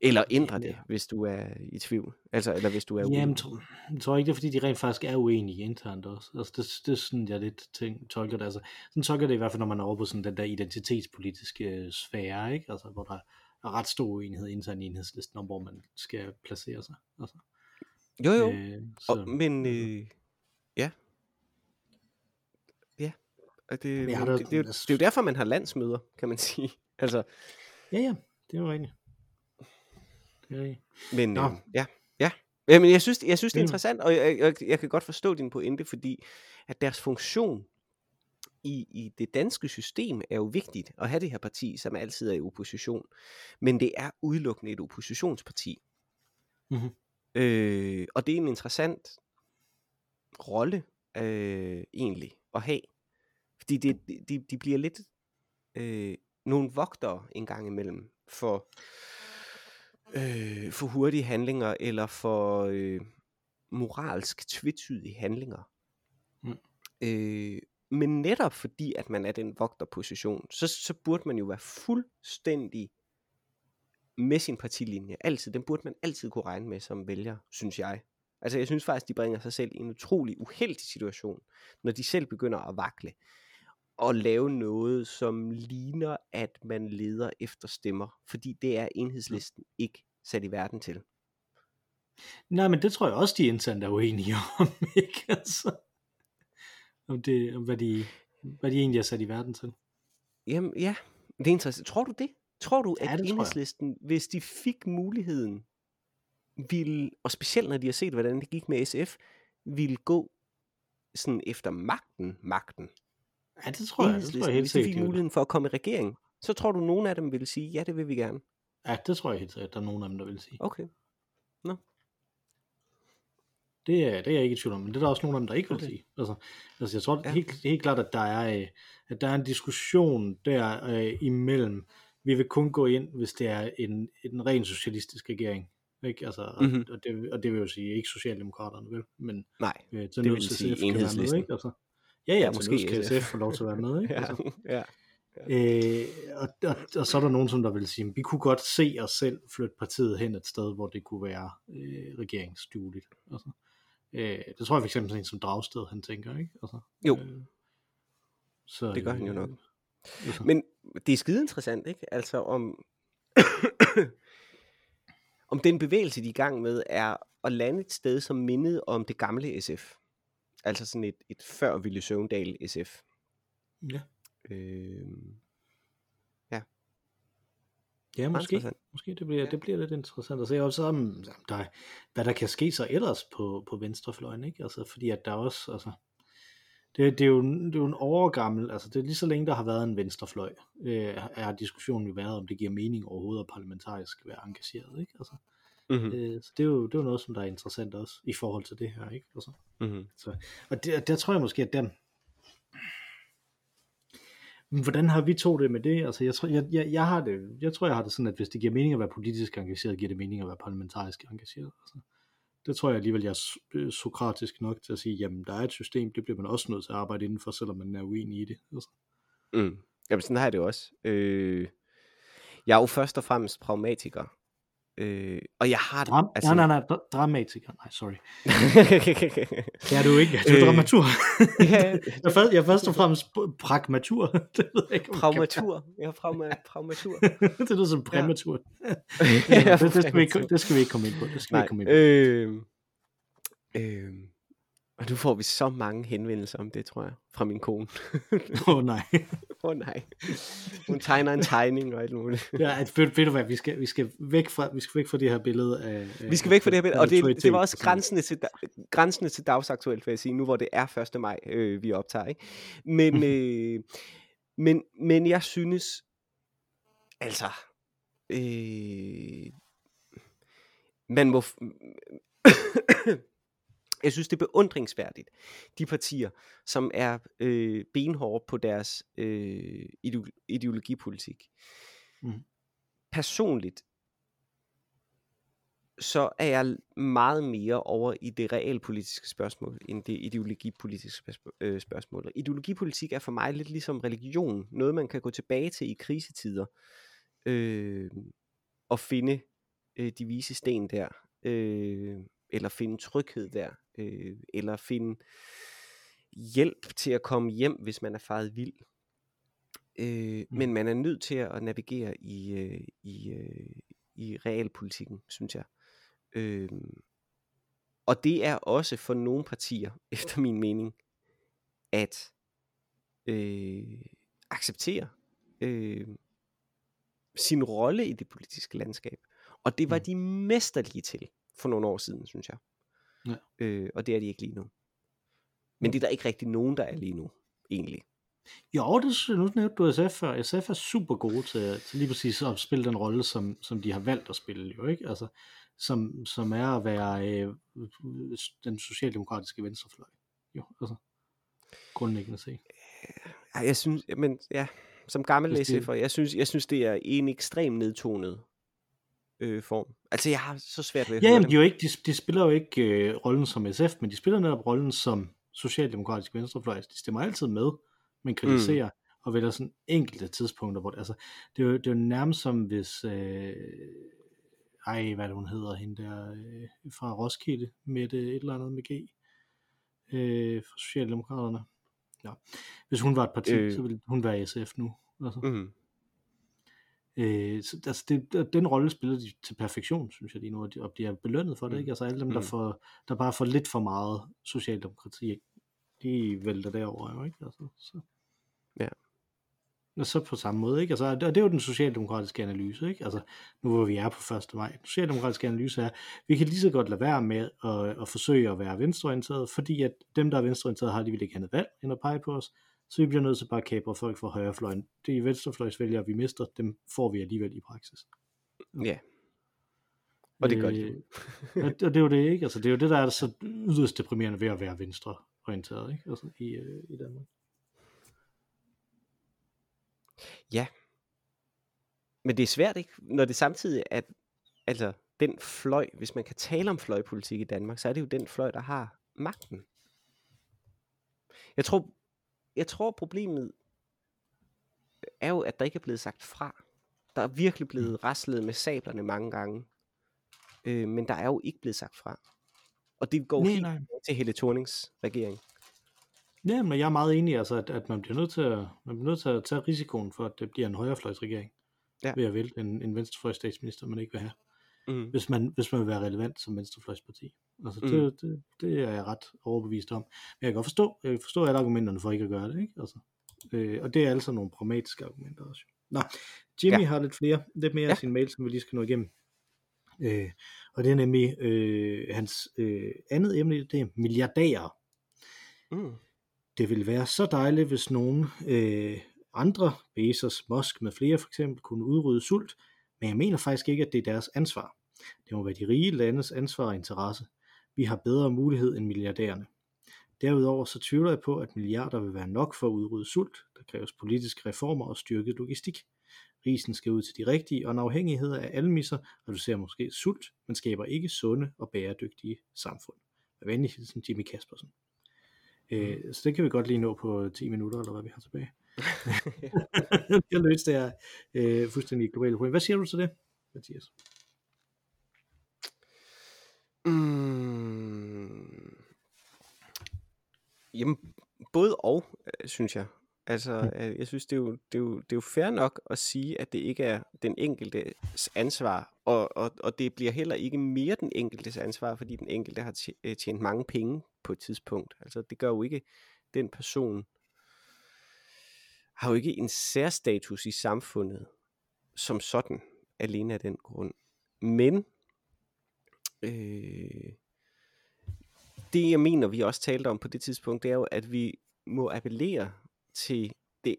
Eller ændrer det, Ja. hvis du er i tvivl. Altså, eller hvis du er Jamen, uenig. tro, jeg tror ikke, det er, fordi de rent faktisk er uenige internt også. Altså, det, det er sådan, jeg lidt ting, tolker det. Altså, sådan tolker det i hvert fald, når man er over på sådan den der identitetspolitiske øh, sfære, ikke? Altså, hvor der er ret stor uenighed internt i enhedslisten om, hvor man skal placere sig. Altså, Jo, jo. øh, Og, men, øh, ja. Ja. Og det, da- det, det, er jo- altså- det er jo derfor, man har landsmøder, kan man sige. Altså, Ja, ja, det er jo rigtigt. Det er rigtigt. men Nå. øh, ja, ja. Jamen, jeg synes, jeg synes det er Mm. interessant, og jeg, jeg, jeg kan godt forstå din pointe, fordi at deres funktion i, i det danske system er jo vigtigt at have det her parti, som altid er i opposition. Men det er udelukkende et oppositionsparti. Mhm. Øh, og det er en interessant rolle øh, egentlig at have. Fordi det, de, de bliver lidt øh, nogle vogtere en gang imellem for, øh, for hurtige handlinger eller for øh, moralsk tvetydige handlinger. Mm. Øh, men netop fordi, at man er den vogterposition, så, så burde man jo være fuldstændig med sin partilinje. Altid. Den burde man altid kunne regne med som vælger, synes jeg. Altså jeg synes faktisk, de bringer sig selv i en utrolig uheldig situation, når de selv begynder at vakle og lave noget, som ligner, at man leder efter stemmer. Fordi det er enhedslisten ikke sat i verden til. Nej, men det tror jeg også, de internt er uenige om, ikke? Altså, om, det, om hvad, de, hvad de egentlig er sat i verden til. Jamen ja, det er interessant. Tror du det? Tror du, Ja, at jeg. enhedslisten, hvis de fik muligheden, ville, og specielt når de har set, hvordan det gik med SF, ville gå sådan efter magten, magten. Ja, det tror jeg, det tror jeg helt hvis de sikkert. fik de vil. muligheden for at komme i regering, så tror du, nogen af dem ville sige, ja, det vil vi gerne. Ja, det tror jeg helt sikkert, der er nogen af dem, der vil sige. Okay. Det er, det er jeg ikke i tvivl om, men det er der også nogle af dem, der ikke vil Okay. sige. Altså, altså jeg tror Ja. helt, helt klart, at der er, øh, at der er en diskussion der øh, imellem. Vi vil kun gå ind, hvis det er en, en ren socialistisk regering. Ikke? Altså, og, Mhm. mm-hmm. og, det, og det vil jo sige, ikke Socialdemokraterne, vel? Men Nej. øh, Det vil sige være med, Enhedslisten. ikke? Altså, ja, ja, Ja, ja måske SF. Få lov til at være med, ikke? Ja, Altså, ja. Øh, og, og, og så er der nogen, som der vil sige, at vi kunne godt se os selv flytte partiet hen et sted, hvor det kunne være øh, regeringsdueligt. Altså, øh, det tror jeg for eksempel sådan en som Dragsted, han tænker, ikke? Altså, Jo. Øh, så, Det gør han jo nok. altså, Men det er skide interessant, ikke? Altså om, om den bevægelse, de er i gang med, er at lande et sted, som mindede om det gamle SF. Altså sådan et, et før Ville Søvndal SF. ja. Øh, Ja, måske. interessant. Måske det bliver, Ja. det bliver lidt interessant at se også, om der, hvad der kan ske så ellers på, på venstrefløjen, ikke? Altså, fordi at der også, altså, det, det, er jo, det er jo en overgammel, altså det er lige så længe der har været en venstrefløj, øh, er diskussionen jo været, om det giver mening overhovedet at parlamentarisk være engageret, ikke? Altså, mm-hmm, øh, så det er, jo, det er jo noget, som der er interessant også, i forhold til det her, ikke? Altså, mm-hmm. og der, der tror jeg måske, at den... Hvordan har vi to det med det? Altså, jeg, tror, jeg, jeg, jeg, har det, jeg tror, jeg har det sådan, at hvis det giver mening at være politisk engageret, giver det mening at være parlamentarisk engageret. Altså, det tror jeg alligevel, jeg er øh, sokratisk nok til at sige, jamen, der er et system, det bliver man også nødt til at arbejde indenfor, selvom man er uenig i det. Altså. Mm. Jamen sådan har jeg det også. Øh, jeg er jo først og fremmest pragmatiker. Øh, og jeg har det... Dram, altså... Nej, nej, nej, dra- dramatiker. Nej, sorry. Det er du ikke. Du er Øh, dramatur. ja, jeg, er først, jeg er først og fremmest pr- pragmatur. det ved jeg ikke, pragmatur. Jeg er pragma- pragmatur. det lyder som præmatur. Ja, Ja, det, det, skal vi ikke, det skal vi ikke komme ind på. Det skal vi Nej, ikke komme ind på. øh, øh, og nu får vi så mange henvendelser om det, tror jeg, fra min kone. Åh oh, nej. Åh oh, nej. Hun tegner en tegning og alt muligt. Ja, at, ved, ved du hvad, vi skal, vi skal væk fra, vi skal væk fra det her billede af... Vi skal væk fra det her billede, og det, det var også grænsende til, grænsende til dagsaktuelt, vil jeg sige, nu hvor det er 1. maj, øh, vi optager. Ikke? Men, øh, men, men jeg synes, altså, øh, man må... jeg synes, det er beundringsværdigt, de partier, som er øh, benhårde på deres øh, ideo- ideologipolitik. Mhm. Personligt, så er jeg meget mere over i det realpolitiske spørgsmål, end det ideologipolitiske spørgsmål- øh, spørgsmål. Og Ideologipolitik er for mig lidt ligesom religion, noget man kan gå tilbage til i krisetider, øh, og finde øh, de vise sten der, øh, eller finde tryghed der, øh, eller finde hjælp til at komme hjem, hvis man er faret vild. Øh, Mm. Men man er nødt til at navigere i, øh, i, øh, i realpolitikken, synes jeg. Øh, og det er også for nogle partier, efter min mening, at øh, acceptere øh, sin rolle i det politiske landskab. Og det var Mm. de mesterlige til for nogle år siden, synes jeg. Ja. Øh, og det er de ikke lige nu. Men det er der ikke rigtig nogen, der er lige nu, egentlig. Jo, det synes nu nævnte du SF før. SF er super gode til, til lige præcis at spille den rolle, som, som de har valgt at spille, jo ikke? Altså, som, som er at være øh, den socialdemokratiske venstrefløj. Jo, altså, grundlæggende set. Ej, jeg synes, men ja, som gammel det- SF'er, jeg synes, jeg synes, det er en ekstrem nedtonet øh, form. Altså, jeg har så svært ved at Ja, jamen, de, jo ikke, de, de spiller jo ikke øh, rollen som SF, men de spiller netop rollen som socialdemokratisk venstrefløj. De stemmer altid med, men kritiserer mm. og vælger sådan enkelte tidspunkter, hvor det, altså, det, er jo, det er jo nærmest som hvis, øh, ej, hvad det, hun hedder, hende der øh, fra Roskilde, med et eller andet med G, øh, fra Socialdemokraterne. Ja. Hvis hun var et parti, øh. så ville hun være SF nu. Altså. Mm. Øh, så, altså det, den rolle spiller de til perfektion, synes jeg lige nu, og de, og bliver belønnet for det, Mm. ikke? Altså alle dem, der, Mm. får, der bare får lidt for meget socialdemokrati, de vælter derover jo, ikke? Altså, så. Ja. Og så på samme måde, ikke? Altså, og det er jo den socialdemokratiske analyse, ikke? Altså, nu hvor vi er på 1. maj. Den socialdemokratiske analyse er, vi kan lige så godt lade være med at, at forsøge at være venstreorienteret, fordi at dem, der er venstreorienteret, har de vil ikke andet valg, end at pege på os. Så vi bliver nødt til bare at kapre folk fra højrefløjen. Det er venstrefløjsvælgere, vi mister, dem får vi alligevel i praksis. Ja. Og det gør de. Øh, og, det er jo det, ikke? Altså, det er jo det, der er så yderst deprimerende ved at være venstreorienteret, ikke? Altså, i, øh, i Danmark. Men det er svært, ikke? Når det samtidig er, altså, den fløj, hvis man kan tale om fløjpolitik i Danmark, så er det jo den fløj, der har magten. Jeg tror, jeg tror problemet er jo, at der ikke er blevet sagt fra. Der er virkelig blevet raslet med sablerne mange gange. Øh, men der er jo ikke blevet sagt fra. Og det går Nej, helt nej. til Helle Thornings regering. Ja, men jeg er meget enig, altså, at, at man, bliver nødt til at, man bliver nødt til at tage risikoen for, at det bliver en højrefløjsregering. Ja. Ved at vælge en, en venstrefløjs statsminister, man ikke vil have. Mm. Hvis man, hvis man vil være relevant som venstrefløjsparti. Altså, Mm. det, det, det er jeg ret overbevist om. Men jeg kan godt forstå, jeg kan forstå alle argumenterne for ikke at gøre det. Ikke? Altså, øh, og det er altså nogle pragmatiske argumenter også. Nå, Jimmy Ja. har lidt flere, lidt mere Ja. af sin mail, som vi lige skal nå igennem. Øh, og det er nemlig øh, hans øh, andet emne, det er milliardærer. Mm. Det ville være så dejligt, hvis nogen øh, andre, Bezos, Musk med flere for eksempel, kunne udrydde sult, men jeg mener faktisk ikke, at det er deres ansvar. Det må være de rige landes ansvar og interesse. Vi har bedre mulighed end milliardærerne. Derudover så tvivler jeg på, at milliarder vil være nok for at udrydde sult. Der kræves politiske reformer og styrket logistik. Risen skal ud til de rigtige, og en afhængighed af almisser reducerer måske sult, men skaber ikke sunde og bæredygtige samfund. Med venlig hilsen Jimmy Kaspersen. Øh, så det kan vi godt lige nå på 10 minutter, eller hvad vi har tilbage. jeg løste det her øh, fuldstændig globale problem. Hvad siger du til det, Mathias? Mm. Jamen, både og, øh, synes jeg. Altså, øh, jeg synes, det er, jo, det, er jo, det er jo fair nok at sige, at det ikke er den enkeltes ansvar, og, og, og det bliver heller ikke mere den enkeltes ansvar, fordi den enkelte har øh, tjent mange penge på et tidspunkt. Altså, det gør jo ikke den person, har jo ikke en særstatus i samfundet som sådan, alene af den grund. Men øh, det jeg mener, vi også talte om på det tidspunkt, det er jo, at vi må appellere til det,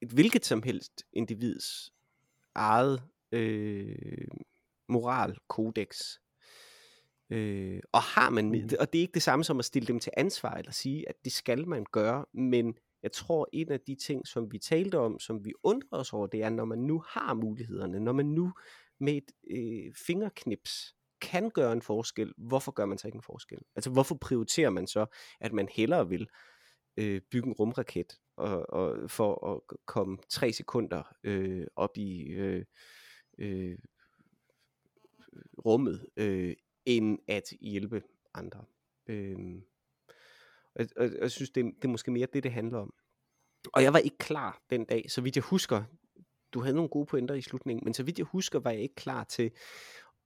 et hvilket som helst individs eget øh, moralkodex. Øh, og har man, Mhm. og det er ikke det samme som at stille dem til ansvar, eller sige, at det skal man gøre, men jeg tror, en af de ting, som vi talte om, som vi undrer os over, det er, når man nu har mulighederne, når man nu med et øh, fingerknips kan gøre en forskel, hvorfor gør man så ikke en forskel? Altså, hvorfor prioriterer man så, at man hellere vil øh, bygge en rumraket og, og for at komme tre sekunder øh, op i øh, øh, rummet, øh, end at hjælpe andre. Øh, og, og, og jeg synes, det, det er måske mere det, det handler om. Og jeg var ikke klar den dag, så vidt jeg husker, du havde nogle gode pointer i slutningen, men så vidt jeg husker, var jeg ikke klar til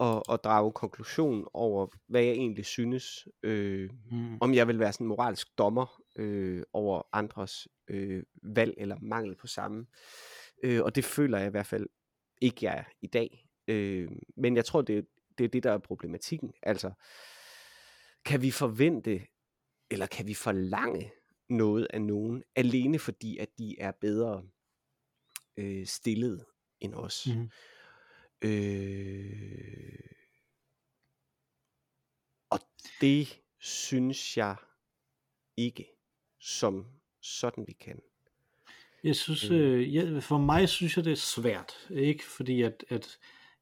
at, at drage konklusion over, hvad jeg egentlig synes, øh, Mm. om jeg vil være sådan en moralsk dommer øh, over andres øh, valg eller mangel på samme. Øh, og det føler jeg i hvert fald ikke, jeg er i dag. Øh, men jeg tror, det, det er det, der er problematikken. Altså, kan vi forvente, eller kan vi forlange noget af nogen, alene fordi, at de er bedre øh, stillet end os? Mhm. Øh, og det synes jeg ikke, som sådan vi kan. Jeg synes, Mm. øh, ja, for mig synes jeg, det er svært. Ikke fordi, at, at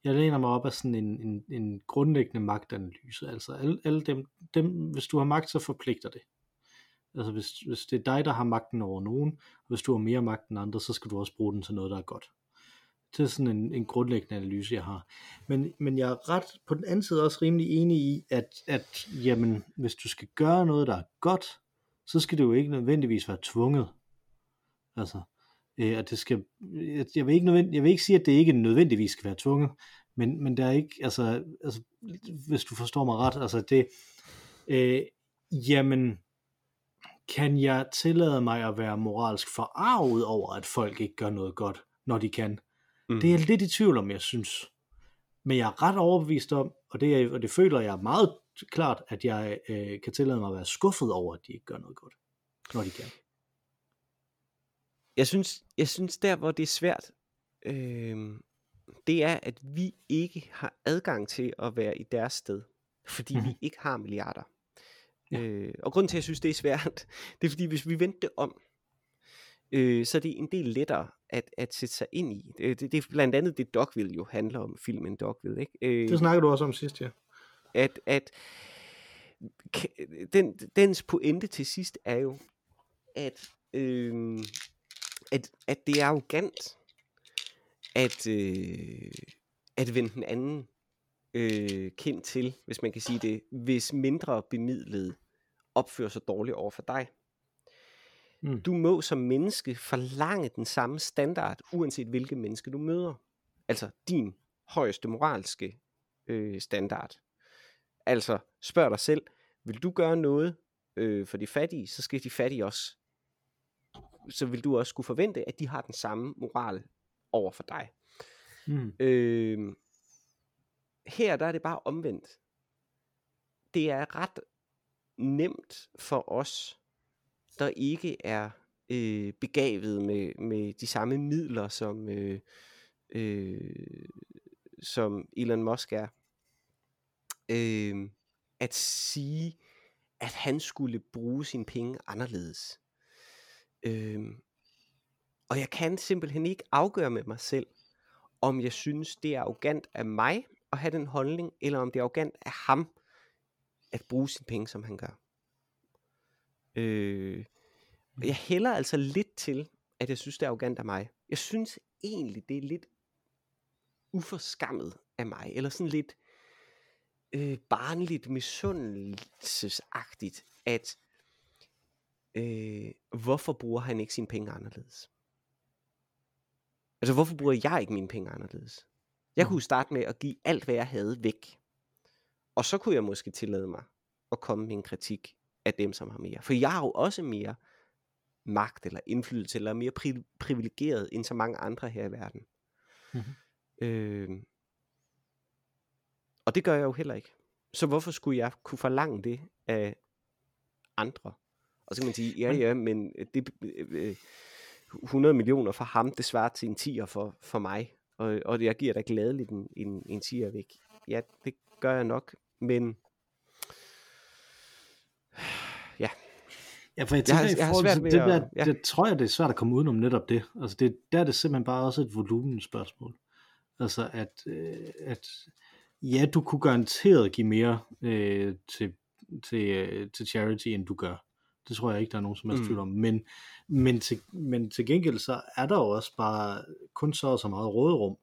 jeg læner mig op af sådan en, en, en grundlæggende magtanalyse. Altså alle, alle dem, dem, hvis du har magt, så forpligter det. Altså hvis, hvis det er dig, der har magten over nogen, og hvis du har mere magt end andre, så skal du også bruge den til noget, der er godt. Det er sådan en, en grundlæggende analyse, jeg har. Men, men jeg er ret på den anden side også rimelig enig i, at, at jamen, hvis du skal gøre noget, der er godt, så skal det jo ikke nødvendigvis være tvunget. Altså, øh, at det skal, jeg, vil ikke nødvend, jeg vil ikke sige, at det ikke nødvendigvis skal være tvunget, men, men der er ikke, altså, altså, hvis du forstår mig ret, altså det, øh, jamen, kan jeg tillade mig at være moralsk forarvet over, at folk ikke gør noget godt, når de kan? Mm. Det er jeg lidt i tvivl om, jeg synes. Men jeg er ret overbevist om, og det, og det føler jeg meget klart, at jeg øh, kan tillade mig at være skuffet over, at de ikke gør noget godt, når de kan. Jeg synes, jeg synes der, hvor det er svært, øh, det er, at vi ikke har adgang til at være i deres sted, fordi. Mhm. vi ikke har milliarder. Ja. Øh, og grunden til, at jeg synes, det er svært, det er fordi, hvis vi vendte det om, øh, så er det en del lettere at, at sætte sig ind i. Det, det, det er blandt andet det, Dogville jo handler om, filmen Dogville. Ikke? Øh, Det snakker du også om sidst, ja. at, at den, dens pointe til sidst er jo, at, øh, at, at det er arrogant at, øh, at vende den anden øh, kind til, hvis man kan sige det, hvis mindre bemidlet opfører sig dårligt over for dig. Mm. Du må som menneske forlange den samme standard, uanset hvilket menneske du møder. Altså din højeste moralske øh, standard. Altså spørg dig selv, vil du gøre noget øh, for de fattige, så skal de fattige også. Så vil du også skulle forvente, at de har den samme moral over for dig. Mm. Øh, her der er det bare omvendt. Det er ret nemt for os, der ikke er øh, begavet med, med de samme midler, som, øh, øh, som Elon Musk er, øh, at sige, at han skulle bruge sine penge anderledes. Øh, og jeg kan simpelthen ikke afgøre med mig selv, om jeg synes, det er arrogant af mig at have den holdning, eller om det er arrogant af ham at bruge sine penge, som han gør. Øh, jeg hælder altså lidt til, at jeg synes, det er arrogant af mig. Jeg synes egentlig, det er lidt uforskammet af mig, eller sådan lidt øh, barnligt misundelsesagtigt, at øh, hvorfor bruger han ikke sine penge anderledes? Altså, hvorfor bruger jeg ikke mine penge anderledes? Jeg kunne starte med at give alt, hvad jeg havde væk. Og så kunne jeg måske tillade mig at komme med en kritik af dem, som har mere. For jeg har jo også mere magt eller indflydelse, eller mere pri- privilegeret end så mange andre her i verden. Mm-hmm. Øh, og det gør jeg jo heller ikke. Så hvorfor skulle jeg kunne forlange det af andre? Og så kan man sige, ja ja, men det, øh, 100 millioner for ham, det svarer til en 10'er for, for mig. Og, og jeg giver da gladeligt en, en, en 10'er væk. Ja, det gør jeg nok, men ja. Ja, for jeg tænker, jeg, jeg i forhold til det der, at, ja. det tror jeg, det er svært at komme udenom netop det. Altså det, der er det simpelthen bare også et volumenspørgsmål. Altså at, øh, at ja, du kunne garanteret give mere øh, til, til, øh, til charity, end du gør. Det tror jeg ikke, der er nogen som helst mm. tvivl om. Men, men, til, men til gengæld så er der jo også bare kun så og så meget råderum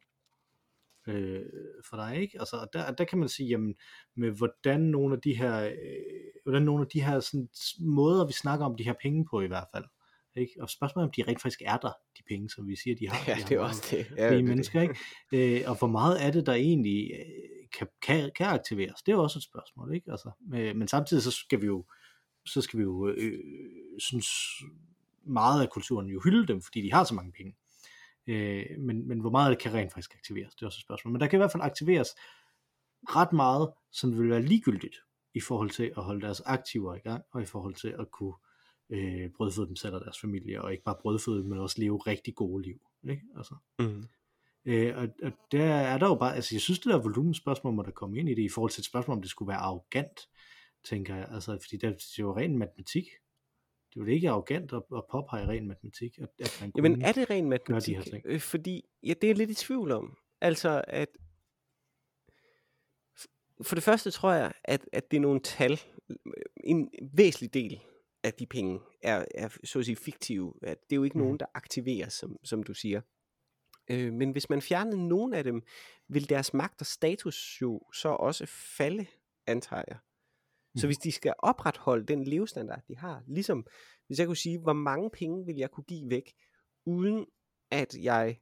øh, for dig, ikke? Altså, der, der kan man sige, jamen, med hvordan nogle af de her, øh, hvordan nogle af de her sådan, måder, vi snakker om de her penge på i hvert fald, ikke? Og spørgsmålet er, om de rent faktisk er der, de penge, som vi siger, de har. Ja, de det er også det. Ja, det, mennesker, ikke? Øh, og hvor meget er det, der egentlig øh, kan, kan, kan aktiveres? Det er jo også et spørgsmål, ikke? Altså, øh, men samtidig så skal vi jo, så skal vi jo øh, synes meget af kulturen jo hylde dem, fordi de har så mange penge. Øh, men, men hvor meget det kan rent faktisk aktiveres, det er også et spørgsmål. Men der kan i hvert fald aktiveres ret meget, som vil være ligegyldigt i forhold til at holde deres aktiver i gang, og i forhold til at kunne øh, brødføde dem selv og deres familie, og ikke bare brødføde dem, men også leve rigtig gode liv. Ikke? Altså. Mm. Øh, og, og der er der jo bare, altså jeg synes det der volumenspørgsmål må der komme ind i det, i forhold til et spørgsmål, om det skulle være arrogant, tænker jeg, altså fordi det er jo ren matematik, det er jo ikke arrogant at, at påpege ren matematik, at, at man Jamen er det ren matematik? De her ting. Øh, fordi, ja, det er jeg lidt i tvivl om. Altså, at for det første tror jeg, at, at det er nogle tal, en væsentlig del af de penge er, er så at sige fiktive. At det er jo ikke mm. nogen, der aktiveres, som, som du siger. Øh, men hvis man fjernede nogen af dem, vil deres magt og status jo så også falde, antager jeg. Så mm. hvis de skal opretholde den levestandard, de har, ligesom hvis jeg kunne sige, hvor mange penge vil jeg kunne give væk, uden at jeg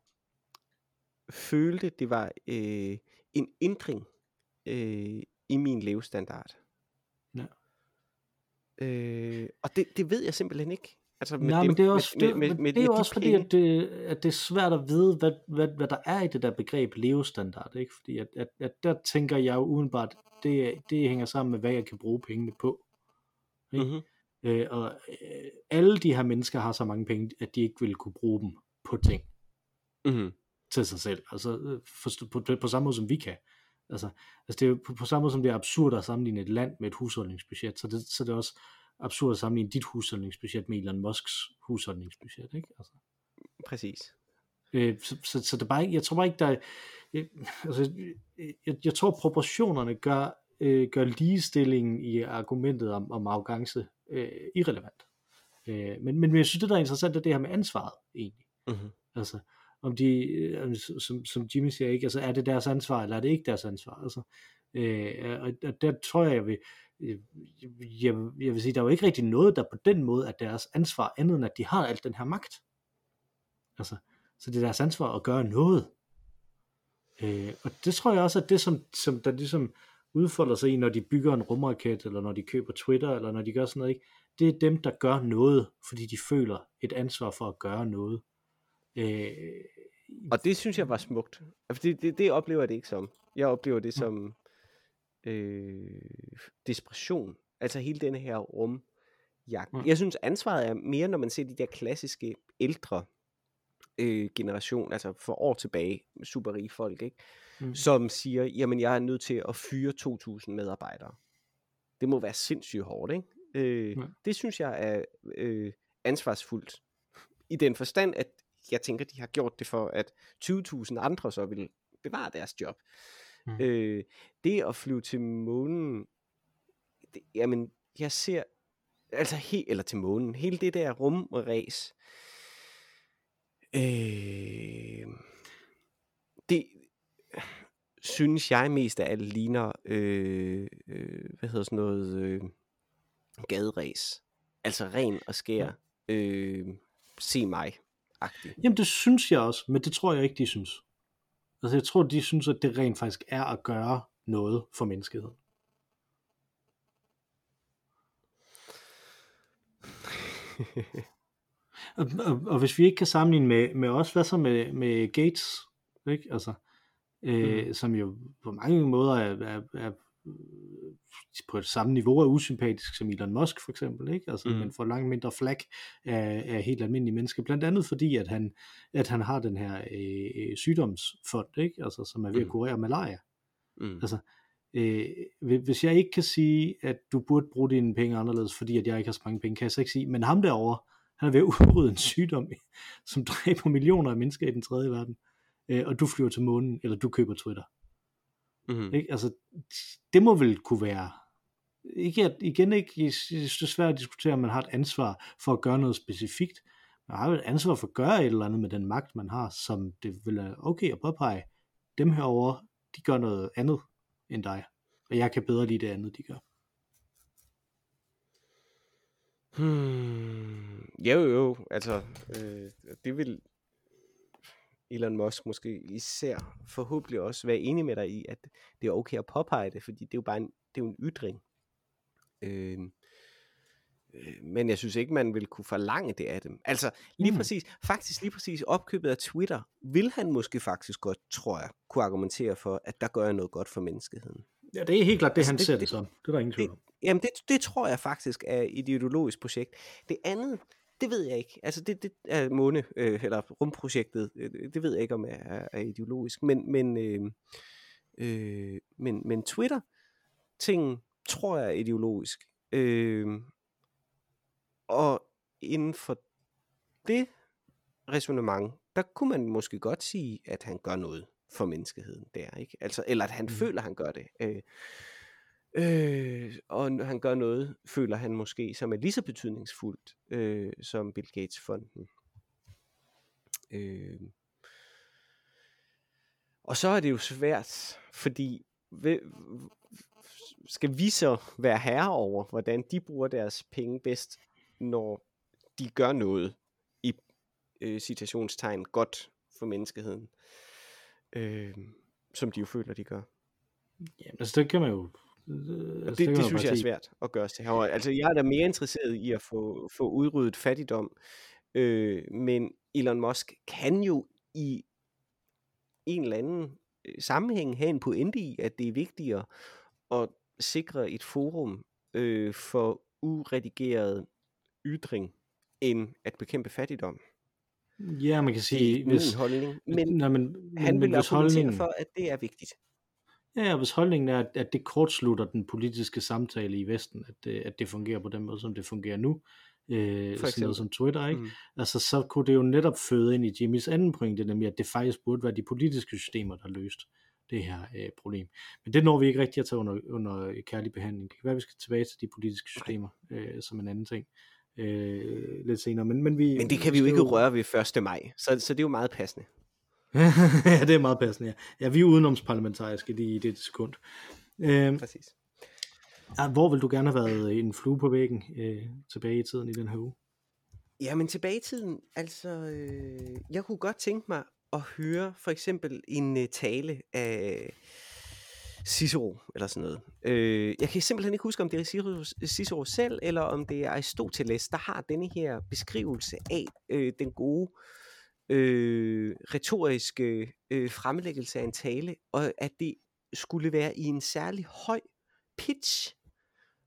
følte, det var øh, en ændring øh, i min levestandard. Ja. Øh, og det, det ved jeg simpelthen ikke. Altså med Nej, det, men det er også, med, med, med, med, det er jo også fordi, at det, at det er svært at vide, hvad, hvad, hvad der er i det der begreb levestandard. Ikke? Fordi at, at, at der tænker jeg jo udenbart, det, det hænger sammen med, hvad jeg kan bruge pengene på. Ikke? Mm-hmm. Øh, og øh, alle de her mennesker har så mange penge, at de ikke vil kunne bruge dem på ting. Mm-hmm. Til sig selv. Altså øh, for, på, på, på samme måde som vi kan. Altså, altså det er jo på, på samme måde som det er absurd at sammenligne et land med et husholdningsbudget, så det, så det er også absurd at sammenligne dit husholdningsbudget med Elon Musks husholdningsbudget, ikke? Altså. Præcis. Øh, så, så, så det bare ikke, jeg tror bare ikke, der er, øh, altså, jeg, jeg tror proportionerne gør, øh, gør ligestillingen i argumentet om, om arrogance øh, irrelevant. Øh, men, men jeg synes, det der er interessant, er det her med ansvaret, egentlig. Mm-hmm. Altså, om de, øh, som, som Jimmy siger, ikke, altså er det deres ansvar, eller er det ikke deres ansvar, altså, øh, og, og der tror jeg, jeg vil, jeg, jeg vil sige, der er jo ikke rigtig noget, der på den måde er deres ansvar, andet end at de har alt den her magt. Altså, så det er deres ansvar at gøre noget. Øh, og det tror jeg også, at det som, som der ligesom udfolder sig i, når de bygger en rumraket, eller når de køber Twitter, eller når de gør sådan noget, ikke? det er dem, der gør noget, fordi de føler et ansvar for at gøre noget. Øh, og det synes jeg var smukt. Altså, det, det, det oplever jeg det ikke som. Jeg oplever det som øh, desperation. Altså hele den her rumjagt. Jeg synes ansvaret er mere, når man ser de der klassiske ældre øh, generation, altså for år tilbage, superrige folk, ikke? Mm. som siger, jamen jeg er nødt til at fyre 2.000 medarbejdere. Det må være sindssygt hårdt, ikke? Øh, ja. Det synes jeg er øh, ansvarsfuldt. I den forstand, at jeg tænker, de har gjort det for, at 20.000 andre så vil bevare deres job. Mm. Øh, det at flyve til månen, det, jamen, jeg ser, altså he, eller til månen, hele det der rumræs, øh, det synes jeg mest af alt ligner, øh, øh, hvad hedder sådan noget, øh, gaderæs. Altså ren og skær, øh, se mig. -agtig. Jamen det synes jeg også, men det tror jeg ikke, de synes. Altså jeg tror, de synes, at det rent faktisk er at gøre noget for menneskeheden. og, og, og hvis vi ikke kan sammenligne med, med os, hvad så med, med Gates? Ikke? Altså, øh, mm. som jo på mange måder er, er, er på et samme niveau er usympatisk som Elon Musk for eksempel, ikke? Altså, mm. men får langt mindre flak af, af helt almindelige mennesker, blandt andet fordi, at han, at han har den her øh, øh sygdomsfond, ikke? Altså, som er ved at mm. kurere malaria. Mm. Altså, øh, hvis jeg ikke kan sige, at du burde bruge dine penge anderledes, fordi at jeg ikke har så mange penge, kan jeg så ikke sige, men ham derovre, han er ved at udrydde en sygdom, som dræber millioner af mennesker i den tredje verden, øh, og du flyver til månen, eller du køber Twitter. Mm-hmm. Ikke? Altså, det må vel kunne være, ikke at, igen ikke, det er svært at diskutere, om man har et ansvar for at gøre noget specifikt, man har jo et ansvar for at gøre et eller andet med den magt, man har, som det vil være okay at påpege, dem herover de gør noget andet end dig, og jeg kan bedre lide det andet, de gør. Hmm, jo jo, altså, øh, det vil, Elon Musk måske især forhåbentlig også være enig med dig i, at det er okay at påpege det, fordi det er jo bare en, det er jo en ytring. Øh, øh, men jeg synes ikke, man vil kunne forlange det af dem. Altså lige mm. præcis, faktisk lige præcis opkøbet af Twitter, vil han måske faktisk godt, tror jeg, kunne argumentere for, at der gør jeg noget godt for menneskeheden. Ja, det er helt klart det, altså, han det, ser det, det som. Det er der ingen tvivl om. Jamen det, det tror jeg faktisk er et ideologisk projekt. Det andet, det ved jeg ikke. Altså det, det er måne, øh, eller rumprojektet, øh, det ved jeg ikke om er, er ideologisk, men, men, øh, øh, men, men Twitter ting tror jeg er ideologisk. Øh, og inden for det resonemang, der kunne man måske godt sige, at han gør noget for menneskeheden der, ikke? Altså, eller at han mm. føler, at han gør det. Øh, Øh, og når han gør noget, føler han måske, som er lige så betydningsfuldt øh, som Bill Gates fonden. Øh. Og så er det jo svært, fordi skal vi så være herre over, hvordan de bruger deres penge bedst, når de gør noget i øh, citationstegn godt for menneskeheden, øh, som de jo føler, de gør. Ja, altså det kan man jo det, det, det synes jeg er svært at gøre til herovre. Altså, jeg er da mere interesseret i at få, få udryddet fattigdom, øh, men Elon Musk kan jo i en eller anden øh, sammenhæng have en pointe i, at det er vigtigere at sikre et forum øh, for uredigeret ytring, end at bekæmpe fattigdom. Ja, man kan sige... Det er hvis, holdning. Men, nej, men, han men, vil argumentere holdningen... for, at det er vigtigt. Ja, hvis holdningen er, at det kortslutter den politiske samtale i Vesten, at det, at det fungerer på den måde, som det fungerer nu, øh, sådan noget som Twitter, ikke? Mm. Altså, så kunne det jo netop føde ind i Jimmys anden pointe, nemlig at det faktisk burde være de politiske systemer, der løst det her øh, problem. Men det når vi ikke rigtig at tage under, under kærlig behandling. Det kan være, at vi skal tilbage til de politiske systemer øh, som en anden ting øh, lidt senere. Men, men, vi, men det kan vi jo ikke røre ved 1. maj, så, så det er jo meget passende. ja, det er meget passende, ja. Ja, vi er udenomsparlamentariske lige i det sekund. Øh, Præcis. ja, hvor vil du gerne have været en flue på væggen øh, tilbage i tiden i den her uge? Jamen tilbage i tiden, altså, øh, jeg kunne godt tænke mig at høre for eksempel en uh, tale af Cicero, eller sådan noget. Øh, jeg kan simpelthen ikke huske, om det er Cicero, Cicero selv, eller om det er Aristoteles, der har denne her beskrivelse af øh, den gode øh, retoriske øh, fremlæggelse af en tale, og at det skulle være i en særlig høj pitch,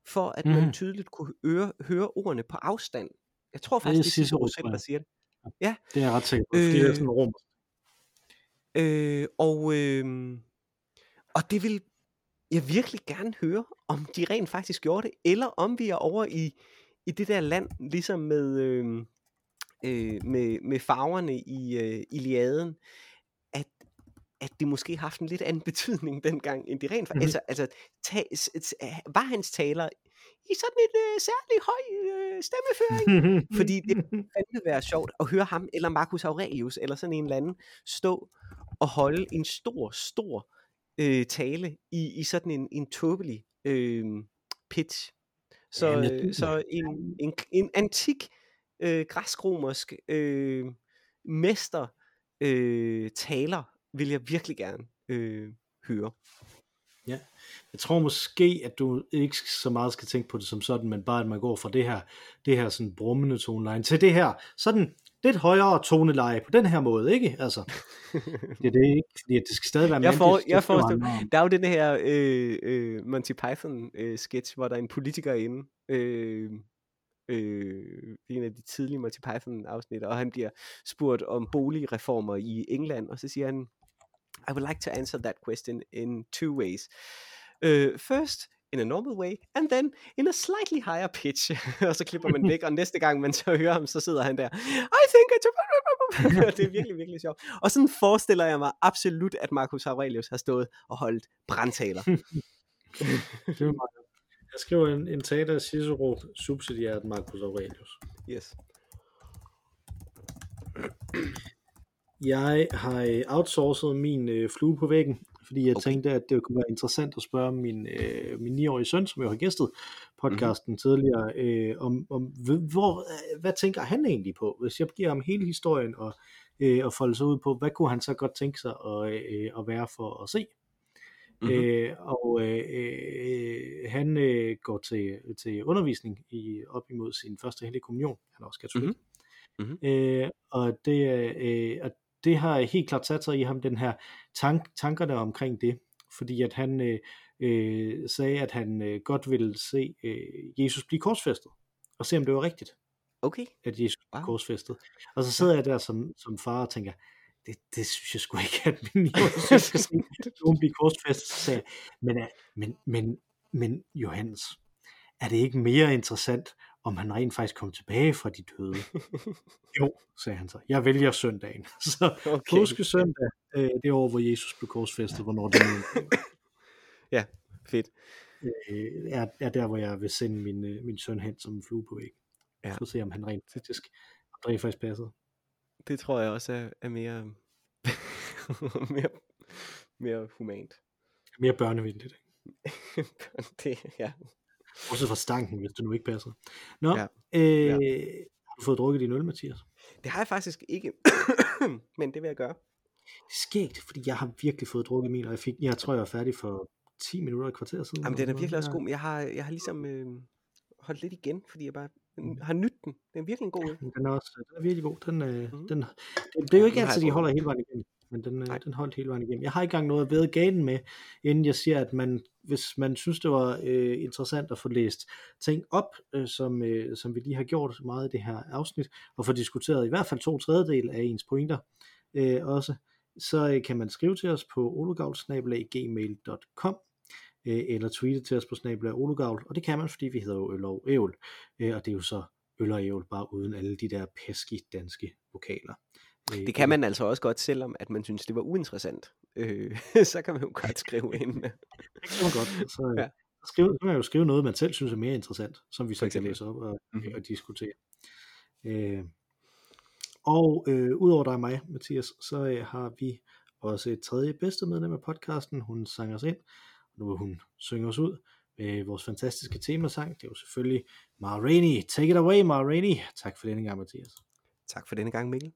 for at man Mhm. tydeligt kunne høre, høre ordene på afstand. Jeg tror faktisk, det er Cicero, selv, der siger det. Det er ret sikker på, fordi det er Øh, sådan rum. Øh, og, øh, og det vil jeg virkelig gerne høre, om de rent faktisk gjorde det, eller om vi er over i, i det der land, ligesom med, øh, øh, med, med farverne i øh, Iliaden, at, at det måske har haft en lidt anden betydning dengang, end det rent faktisk... Altså, altså ta, s, var hans taler i sådan et øh, særlig høj øh, stemmeføring? Fordi det fandme være sjovt at høre ham, eller Marcus Aurelius, eller sådan en eller anden, stå og holde en stor, stor øh, tale i, i sådan en, en tåbelig øh, pitch. Så, Ja, øh, så en, en, en antik øh, græsk-romersk øh, mester øh, taler vil jeg virkelig gerne øh, høre. Jeg tror måske, at du ikke så meget skal tænke på det som sådan, men bare at man går fra det her, det her sådan brummende toneleje til det her sådan lidt højere toneleje på den her måde, ikke? Altså, det er det ikke, fordi det skal stadig være Jeg, mandigt, jeg forestiller der er jo den her øh, øh, Monty Python øh, sketch, hvor der er en politiker inde, øh, øh, en af de tidlige Monty Python afsnit, og han bliver spurgt om boligreformer i England, og så siger han, I would like to answer that question in two ways. Uh, first, in a normal way, and then in a slightly higher pitch. og så klipper man væk, og næste gang man så hører ham, så sidder han der, I think it's a... det er virkelig, virkelig sjovt. Og sådan forestiller jeg mig absolut, at Marcus Aurelius har stået og holdt brandtaler. Det er meget. Jeg skriver en, en tale af Cicero subsidiært Marcus Aurelius. yes. Jeg har øh, outsourcet min øh, flue på væggen, fordi jeg Okay. tænkte, at det kunne være interessant at spørge min, øh, min 9-årige søn, som jo har gæstet podcasten mm-hmm. tidligere, øh, om, om hvor, øh, hvad tænker han egentlig på? Hvis jeg giver ham hele historien og, øh, og folde sig ud på, hvad kunne han så godt tænke sig at, øh, at være for at se? Mm-hmm. Øh, og øh, øh, han øh, går til, til undervisning i, op imod sin første hellige kommunion. Han er også katolik. Mhm. Mhm. Øh, og, det, øh, og det har helt klart sat sig i ham, den her tank, tankerne omkring det. Fordi at han øh, øh, sagde, at han øh, godt ville se øh, Jesus blive korsfæstet. Og se, om det var rigtigt, Okay. at Jesus blev Wow. korsfæstet. Og så sidder jeg der som, som far og tænker, det, det synes jeg sgu ikke, at min søn skal se nogen blive korsfæstet. Men, er- men, men, men Johannes, er det ikke mere interessant, om han rent faktisk kom tilbage fra de døde? jo, sagde han så. Jeg vælger søndagen. Så Okay. påske søndag, øh, det år, hvor Jesus blev korsfæstet, hvornår det nu Ja, fedt. øh, er, er der, hvor jeg vil sende min, øh, min søn hen som en flue på væggen. Ja. Ja. Så se, om han rent faktisk, om det faktisk passer. Det tror jeg også er, er mere, mere, mere humant. Mere børnevenligt. det, ja. Også fra stanken, hvis det nu ikke passer. Nå, Ja. Øh, Ja. har du fået drukket din øl, Mathias? Det har jeg faktisk ikke, men det vil jeg gøre. Skægt, fordi jeg har virkelig fået drukket min, og jeg, fik, jeg tror, jeg var færdig for 10 minutter og et kvarter siden. Jamen, den er virkelig også god, men jeg har, jeg har ligesom øh, holdt lidt igen, fordi jeg bare har nydt den. Det er virkelig en god øl. Den er også den er virkelig god. Den, øh, mm. den, det, det er jo Ja, ikke har altid, de holder hele vejen igennem, men den, øh, den holdt hele vejen igennem. Jeg har ikke engang noget at ved ganen med, inden jeg siger, at man, hvis man synes, det var øh, interessant at få læst ting op, øh, som, øh, som vi lige har gjort meget i det her afsnit, og få diskuteret i hvert fald to tredjedel af ens pointer øh, også, så øh, kan man skrive til os på olugavl.gmail.com øh, eller tweete til os på snabel Olugavl, og det kan man, fordi vi hedder jo Øl og Ævl, øh, og det er jo så Øl og Ævl, bare uden alle de der pæske danske vokaler. Øh, det kan man altså også godt, selvom at man synes, det var uinteressant. Øh, så kan man jo godt skrive ind. det kan man godt. Så, ja. skrive, så kan man jo skrive noget, man selv synes er mere interessant, som vi så kan læse op og, mm-hmm. og diskutere. Øh, og øh, udover dig og mig, Mathias, så øh, har vi også et tredje bedste medlem af podcasten. Hun sang os ind nu vil hun synge os ud med vores fantastiske temasang. Det er jo selvfølgelig Ma Rainey. Take it away, Ma Rainey. Tak for denne gang, Mathias. Tak for denne gang, Mikkel.